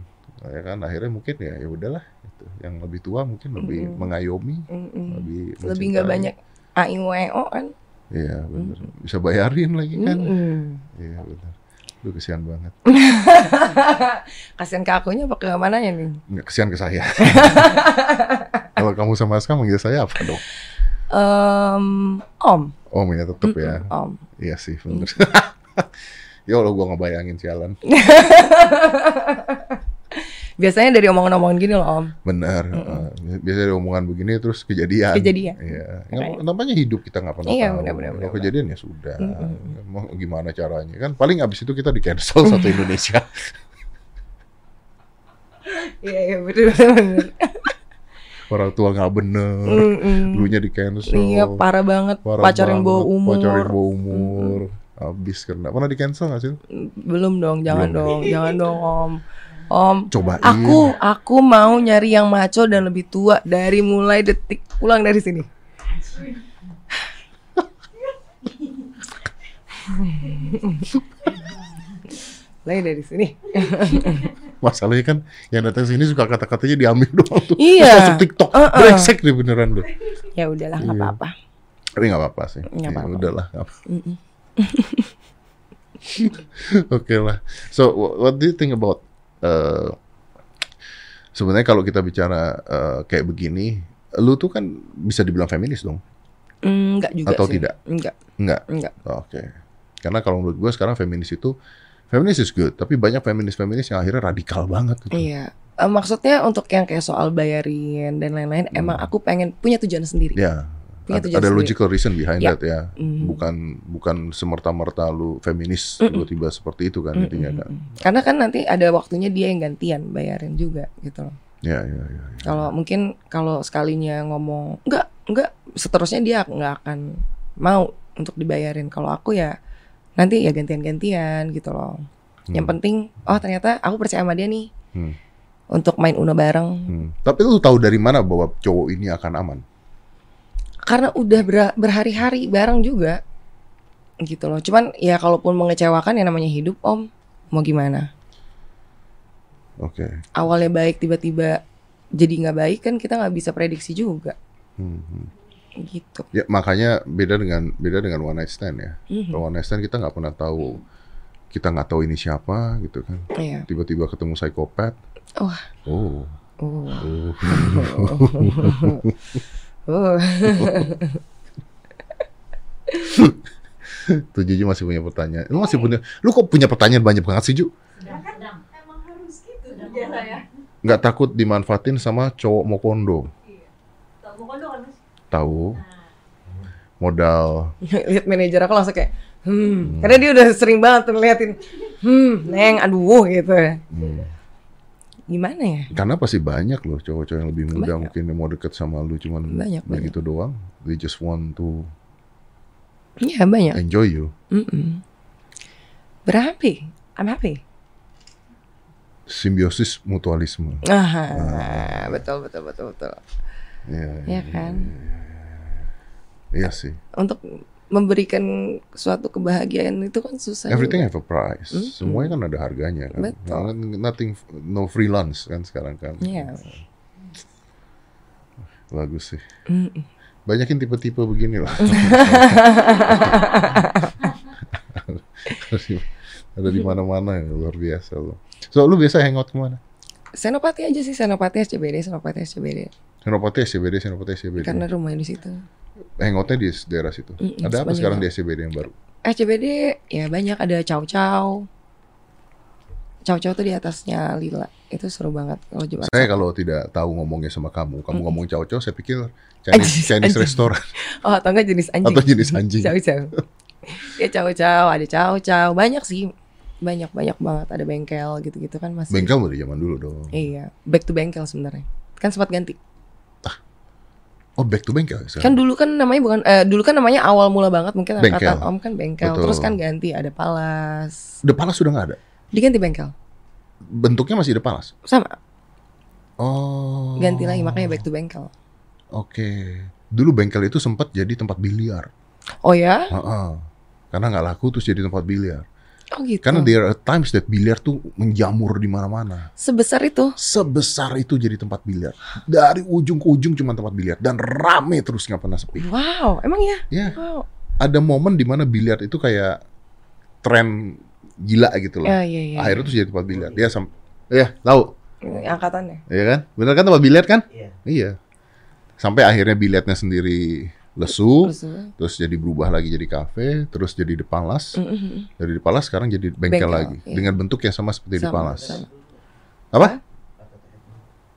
Ya kan, akhirnya mungkin ya ya udahlah. Gitu. Yang lebih tua mungkin lebih Mm-mm. mengayomi, Mm-mm. lebih Lebih nggak banyak AIWO kan? Iya bener, bisa bayarin lagi kan. Mm-mm. Iya bener. Lu kesian banget. Kasihan ke akunya apa ke mananya nih? Nggak kesian ke saya. Kalau kamu sama Aska manggil saya apa dong? Em, om. Om ya tetep ya. Mm-mm, Om. Iya sih bener. ya Allah gua ngebayangin sialan. Biasanya dari omongan-omongan gini loh Om. Bener. eh, biasanya ada omongan begini terus kejadian. Kejadian. Iya. Nggak- Namanya hidup kita nggak pernah Iya, tahu. benar-benar, Kalau benar-benar. kejadian ya sudah. Mm-mm. Mau gimana caranya kan? Paling abis itu kita di cancel satu Indonesia. Iya iya bener bener. Orang tua nggak bener. Mm-mm. Dulunya di cancel. Iya parah banget. Parah Pacar yang bawa umur. Pacar yang bawa umur. Habis karena pernah di cancel gak sih? Belum dong, jangan Belum. dong, jangan dong Om. Om, Cobain. aku aku mau nyari yang maco dan lebih tua dari mulai detik pulang dari sini. Mulai dari sini. Masalahnya kan yang datang sini suka kata-katanya diambil doang tuh. Iya. Masuk TikTok. Uh-uh. Brengsek deh beneran tuh. Ya udahlah, nggak Iya. apa-apa. Tapi nggak apa-apa sih. Nggak Ya, apa-apa. udahlah. nggak apa. Oke lah. So wh- what do you think about uh, sebenarnya kalau kita bicara uh, kayak begini, lu tuh kan bisa dibilang feminis dong? Enggak juga Atau sih. tidak? Enggak, Enggak. enggak. Oke. Karena kalau menurut gue sekarang feminis itu feminis is good, tapi banyak feminis-feminis yang akhirnya radikal banget gitu. Iya. Eh, maksudnya untuk yang kayak soal bayarin dan lain-lain, Hmm. emang aku pengen punya tujuan sendiri. Ya. Ada, tujuan ada logical reason behind Ya. that ya. Mhm. Bukan bukan semerta-merta lu feminis tiba-tiba seperti itu kan intinya kan. Karena kan nanti ada waktunya dia yang gantian bayarin juga gitu loh. Ya, ya, ya. ya. Kalau mungkin kalau sekalinya ngomong enggak, enggak, seterusnya dia nggak akan mau untuk dibayarin. Kalau aku ya nanti ya gantian-gantian gitu loh. Yang Hmm. penting, oh ternyata aku percaya sama dia nih Hmm. untuk main Uno bareng. Hmm. Tapi lu tahu dari mana bahwa cowok ini akan aman? Karena udah ber- berhari-hari bareng juga gitu loh. Cuman ya kalaupun mengecewakan ya namanya hidup om, mau gimana? Oke. Awalnya baik tiba-tiba jadi nggak baik kan kita nggak bisa prediksi juga Hmm, gitu. Ya makanya beda dengan beda dengan one night stand ya. Mhm. Kalau one night stand kita nggak pernah tahu kita nggak tahu ini siapa gitu kan. Iya. Tiba-tiba ketemu psikopat. Wah. Oh. Oh. Oh. Oh. Tuh Juju masih punya pertanyaan. Lu masih punya, lu kok punya pertanyaan banyak banget sih Ju? Ya kan emang harus gitu biasa ya. Nggak takut dimanfaatin sama cowok mau kondo? Iya. Tahu mau kondo kan mas? Tahu Nah, modal. Lihat manajer aku langsung kayak hmm, karena dia udah sering banget tuh ngeliatin hmm, neng aduh gitu. Hmm. Gimana ya? Karena pasti banyak loh cowok-cowok yang lebih muda Banyak. mungkin yang mau deket sama lu cuman Banyak, banyak. begitu doang. They just want to Iya banyak. enjoy you. Mm-mm. But I'm happy. I'm happy. Simbiosis mutualisme. Ah, betul betul betul betul. Iya, Ya kan. Iya sih. Untuk memberikan suatu kebahagiaan itu kan susah. Everything juga. have a price. Mm-mm. Semuanya kan ada harganya kan. Betul. Nothing, no freelance kan sekarang kan. Iya. Bagus sih. Mm-mm. Banyakin tipe-tipe begini lah. ada di mana-mana ya luar biasa loh. So lu biasa hangout ke mana? Senopati aja sih Senopati SCBD Senopati SCBD Senopati SCBD, Senopati SCBD. karena rumahnya di situ. Hangoutnya di daerah situ. Mm-mm, ada apa sekarang di. SCBD yang baru? SCBD ya banyak ada Chow Chow. Chow Chow tuh di atasnya Lila. Itu seru banget kalau Jumat. Saya kalau tidak tahu ngomongnya sama kamu, kamu Mm-mm. ngomong cow saya pikir Chinese, Chinese restoran Oh, atau enggak jenis anjing. atau jenis anjing. Chow Chow. ya Chow Chow, ada Chow Chow, banyak sih. Banyak banyak banget ada bengkel gitu-gitu kan masih. Bengkel dari zaman dulu dong. Iya, back to bengkel sebenarnya. Kan sempat ganti. Oh back to bengkel ya sekarang? Kan dulu kan namanya bukan eh, dulu kan namanya awal mula banget mungkin Bengkel. angkatan Om kan bengkel. Betul. Terus kan ganti ada Palas. Depalas sudah nggak ada. Diganti bengkel. Bentuknya masih Depalas. Sama, Oh. ganti lagi makanya back to bengkel. Oke. Dulu bengkel itu sempat jadi tempat biliar. Oh ya? Heeh. Karena nggak laku terus jadi tempat biliar. Oh gitu. Karena there are times that biliar tuh menjamur di mana-mana. Sebesar itu. Sebesar itu jadi tempat biliar. Dari ujung ke ujung cuma tempat biliar dan rame terus nggak pernah sepi. Wow, emang ya? Ya, Wow. ada momen di mana biliar itu kayak tren gila gitu loh. Ya, iya, iya. Akhirnya tuh jadi tempat biliar. Dia sam ya tahu, Angkatannya. ya kan? Bener kan tempat biliar kan? Iya. Iya. Sampai akhirnya biliarnya sendiri lesu, Terus, uh, terus jadi berubah lagi jadi kafe, terus jadi Depalas. mm, mm, mm. Dari Depalas sekarang jadi bengkel, Bengkel, lagi iya. dengan bentuk yang sama seperti Sama, Depalas. sama. Apa?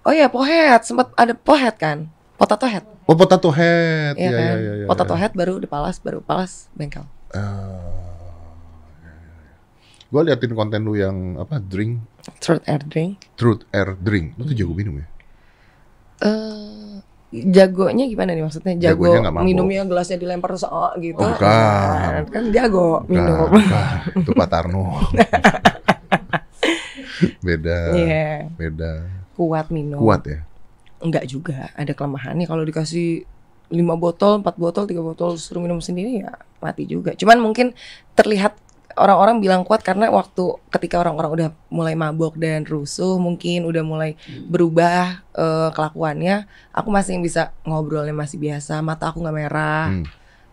Oh iya, pohead. Sempat ada pohead kan? Potato head. Oh, potato head. Iya Iya, kan? iya, iya, iya. Potato head baru di Palas, baru Palas bengkel. Gue liatin konten lu yang apa drink Truth air drink. truth air drink. Lu tuh jago minum ya? Eh, jagonya gimana nih maksudnya? Jago minumnya gelasnya dilempar terus oh gitu. Oh, bukan. Nah, kan jago Bukan, minum. bukan. itu Pak Tarno. beda, Iya, beda. kuat minum. Kuat ya. Enggak juga, ada kelemahannya kalau dikasih lima botol, empat botol, tiga botol suruh minum sendiri ya mati juga. Cuman mungkin terlihat orang-orang bilang kuat karena waktu ketika orang-orang udah mulai mabok dan rusuh, mungkin udah mulai berubah eh, kelakuannya, aku masih bisa ngobrolnya masih biasa, mata aku nggak merah. Hmm.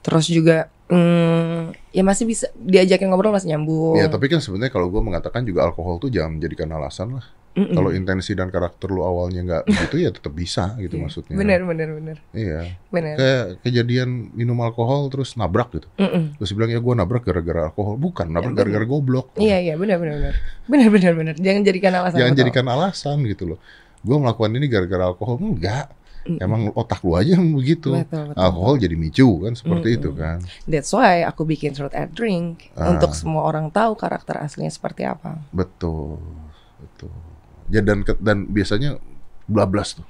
Terus juga hmm, ya masih bisa diajakin ngobrol masih nyambung. Ya tapi kan sebenarnya kalau gue mengatakan juga alkohol tuh jangan menjadikan alasan lah. Mm-mm. Kalau intensi dan karakter lu awalnya nggak begitu ya tetap bisa gitu Iya. maksudnya. bener bener bener Iya. bener. Kayak kejadian minum alkohol terus nabrak gitu. Mm-mm. Terus bilang ya gue nabrak gara-gara alkohol. Bukan, nabrak Ya, gara-gara goblok. Iya iya benar benar benar benar benar benar. Jangan jadikan alasan. Jangan jadikan alasan gitu loh. Gue melakukan ini gara-gara alkohol enggak. Mm-mm. Emang otak lu aja yang begitu. Betul, betul. Alkohol jadi micu kan seperti Mm-mm. itu kan. That's why aku bikin short ad drink Ah. untuk semua orang tahu karakter aslinya seperti apa. Betul. Betul. Ya dan dan biasanya blablas tuh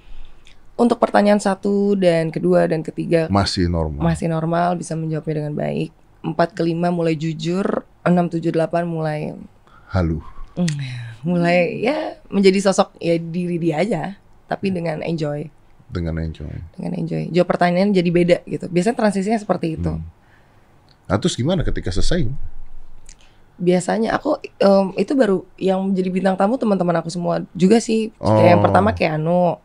Untuk pertanyaan satu dan kedua dan ketiga masih normal. masih normal bisa menjawabnya dengan baik. Empat ke lima mulai jujur, enam tujuh delapan mulai Halu. mulai ya menjadi sosok ya diri dia aja, tapi dengan enjoy, dengan enjoy. dengan enjoy. Jawab pertanyaan jadi beda gitu. Biasanya transisinya seperti itu. Hmm. Nah, terus gimana ketika selesai? Biasanya aku em, itu baru yang menjadi bintang tamu teman-teman aku semua juga sih kayak yang Oh. pertama kayak Anu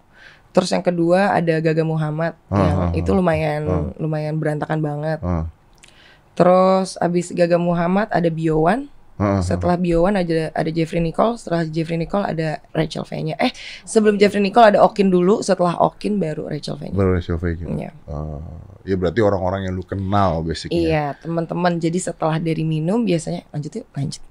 terus yang kedua ada Gaga Muhammad Ah, yang ah, itu ah. lumayan Ah. lumayan berantakan banget Ah, terus abis Gaga Muhammad ada Biowan ah, ah. setelah Biowan ada ada Jeffrey Nicole setelah Jeffrey Nicole ada Rachel V-nya eh sebelum Jeffrey Nicole ada Okin dulu setelah Okin baru Rachel V-nya baru Rachel Vega. Iya. Ah, ya berarti orang-orang yang lu kenal basicnya. iya teman-teman jadi setelah dari minum biasanya lanjut yuk lanjut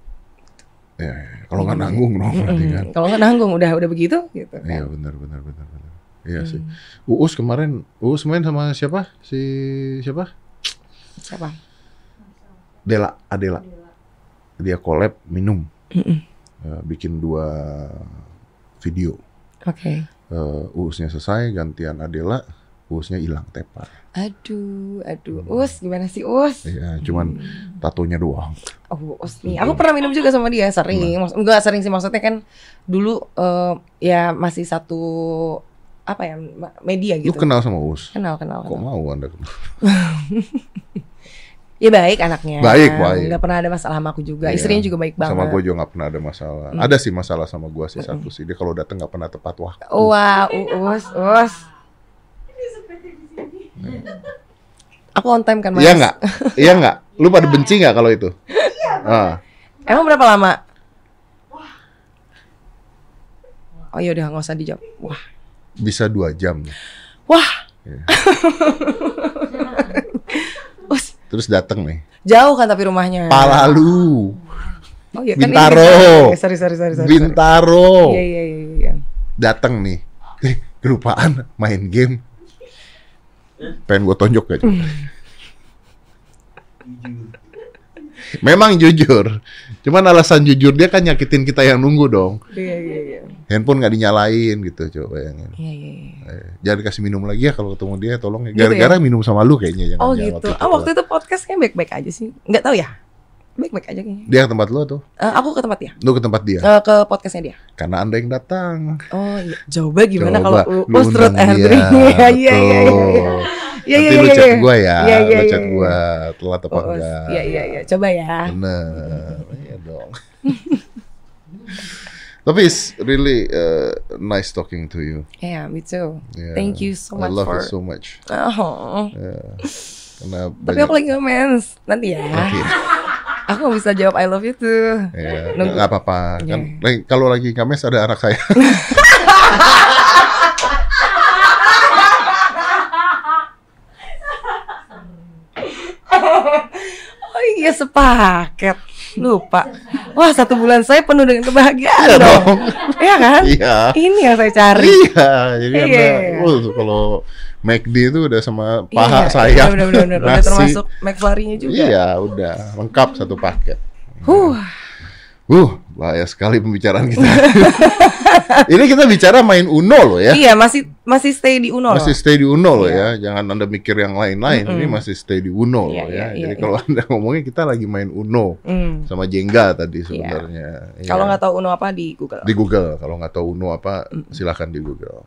Ya, ya. Kalau nggak nanggung dong berarti kan. Mm-mm. kalau nggak nanggung udah udah begitu gitu kan. Iya benar benar benar benar. Iya sih. Hmm. Uus kemarin Uus main sama siapa? Si siapa? Siapa? Dela Adela. Dia collab minum. Mm-mm. Eh, bikin dua video. Oke. Eh, Uusnya selesai, gantian Adela, Uusnya hilang tepar. Aduh, aduh. Us, gimana sih Us? Iya, cuman tatonya doang. Oh, Us nih. Aku pernah minum juga sama dia, sering. Maksud, enggak sering sih maksudnya kan dulu eh, ya masih satu apa ya media Lu gitu. kenal sama Uus? kenal, kenal, Kok kenal. mau Anda kenal? Ya baik anaknya. Baik, baik. Enggak pernah ada masalah sama aku juga. Iya. Istrinya juga baik banget. Sama gue juga nggak pernah ada masalah. Ada sih masalah sama gue sih satu sih. Dia kalau datang nggak pernah tepat waktu. Wah, Us, Us. Aku on time kan, Mas? Iya nggak? Iya nggak? Lu pada benci nggak kalau itu? Ah, Emang berapa lama? Oh ya udah nggak usah dijawab. Wah, bisa dua jam. wah. Iya. Us, Terus datang nih. jauh kan tapi rumahnya. Pala lu. Oh iya kan ini Bintaro. Bintaro. Sorry sorry sorry sorry. Bintaro. Iya iya iya iya. Datang nih. Eh, kelupaan main game. Pengen gue tonjok gak? Memang jujur. Cuman alasan jujur dia kan nyakitin kita yang nunggu dong. Iya iya iya. Handphone nggak dinyalain gitu coba bayangin. Iya iya. iya. Eh, jangan kasih minum lagi ya kalau ketemu dia tolong ya. Gitu Gara-gara minum sama lu kayaknya jangan Oh gitu. waktu Ah waktu itu podcastnya baik-baik aja sih. Nggak tahu ya. Baik-baik aja kayaknya. Dia ke tempat lu tuh. Eh, aku ke tempat dia. Lu ke tempat dia. Eh, ke podcastnya dia. Karena anda yang datang. Oh iya. Coba gimana Coba, kalau lu Us turut undang Andri? Iya iya iya iya. betul. Iya Nanti iya lu iya. chat iya. gua ya. Iya iya lu iya. chat iya. gua telat apa Oh, Us. enggak. Iya iya iya. Coba ya. Bener. Iya dong. Tapi it's really uh, nice talking to you. Yeah, me too. Yeah. Thank you so I much love for. you so much. Oh. Yeah. Karena Tapi banyak. aku lagi nge-mens Nanti ya Oke. Aku gak bisa jawab I love you tuh Ya, Nunggu. nggak apa-apa. Kan Iya. lagi- kalau lagi kames ada anak saya. Oh iya sepaket Lupa Wah satu bulan saya penuh dengan kebahagiaan Iya dong dong. Iya kan Iya. Ini yang saya cari Iya, jadi Iya, anda, iya, iya. kalau McD itu udah sama paha Iya, saya, iya, bener-bener Udah nasi. termasuk McFlurry-nya juga Iya, udah lengkap satu paket. Huh Uh, bahaya sekali pembicaraan kita. Ini kita bicara main Uno loh ya. Iya, masih masih stay di Uno Masih loh. stay di Uno loh Iya. ya. Jangan Anda mikir yang lain-lain. Ini masih stay di Uno Iya, loh iya, ya. iya, Jadi iya. kalau Anda ngomongin kita lagi main Uno Hmm. sama Jenga tadi sebenarnya. Iya. Kalau nggak tahu Uno apa di Google. di Google. Kalau nggak tahu Uno apa, silakan di Google.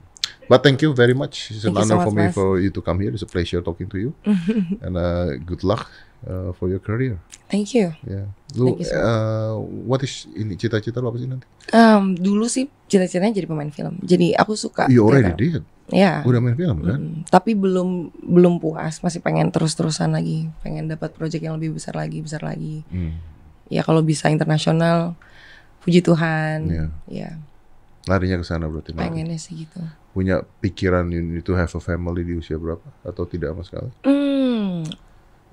But thank you very much. It's an Thank you so honor for me Mas. for you to come here. It's a pleasure talking to you. And uh, good luck uh, for your career. Thank you. Ya. Lu Thank you so uh, what is ini cita-cita lu apa sih nanti? Em, dulu sih cita-citanya jadi pemain film. Jadi aku suka. You already did. Ya. Udah main film kan? Mm, tapi belum belum puas, masih pengen terus-terusan lagi, pengen dapat project yang lebih besar lagi, besar lagi. Hmm. Ya kalau bisa internasional, puji Tuhan. Ya, Larinya ke sana berarti. pengennya sih gitu. Punya pikiran you need to have a family di usia berapa? Atau tidak sama sekali? Hmm,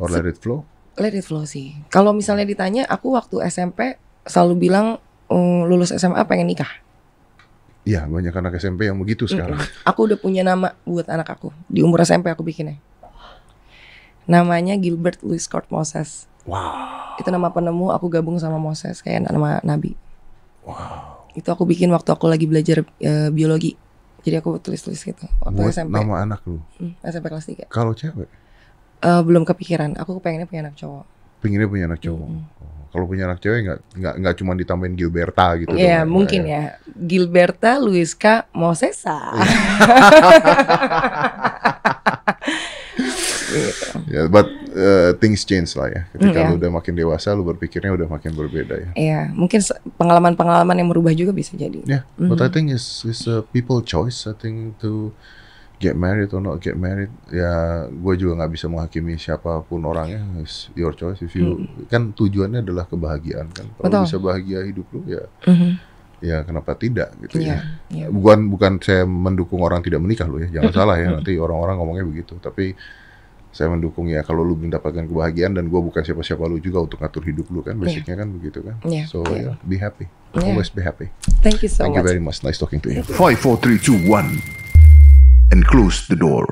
Or let it flow? let it flow sih. Kalau misalnya ditanya, aku waktu SMP selalu bilang mm, lulus SMA pengen nikah. Iya, banyak anak SMP yang begitu sekarang. Mm-mm. Aku udah punya nama buat anak aku di umur SMP aku bikinnya. Namanya Gilbert Louis Scott Moses. Wow. Itu nama penemu aku gabung sama Moses kayak nama nabi. Itu aku bikin waktu aku lagi belajar eh, biologi. Jadi aku tulis-tulis gitu waktu Buat SMP. nama anak lu. Hmm, SMP kelas 3. Kalau cewek, Eh, belum kepikiran. Aku pengennya punya anak cowok. pinginnya punya anak cowok. Oh, Kalau punya anak cewek nggak nggak nggak cuma ditambahin Gilberta gitu. Iya, doang, mungkin ya. Gilberta Luiska Mosesa. Ya, but uh, things change lah ya. Ketika Hmm, ya. lu udah makin dewasa, lu berpikirnya udah makin berbeda ya. Iya, mungkin se- pengalaman-pengalaman yang merubah juga bisa jadi. Yeah, but Hmm. I think it's it's a people choice. I think to get married or not get married, ya gue juga nggak bisa menghakimi siapa pun orangnya. It's your choice. If you kan tujuannya adalah kebahagiaan kan. Kalau bisa bahagia hidup lu ya, Mhm. ya kenapa tidak gitu Iya, ya. iya. Bukan bukan saya mendukung orang tidak menikah lo ya, jangan salah ya. Nanti orang-orang ngomongnya begitu. Tapi saya mendukung ya kalau lu mendapatkan kebahagiaan dan gue bukan siapa-siapa lu juga untuk ngatur hidup lu kan. Basicnya kan begitu kan. Iya, So iya. yeah, be happy. Iya. Always be happy. Thank you so Thank you much. very much. Nice talking to you. Five, four, three, two, one, and close the door.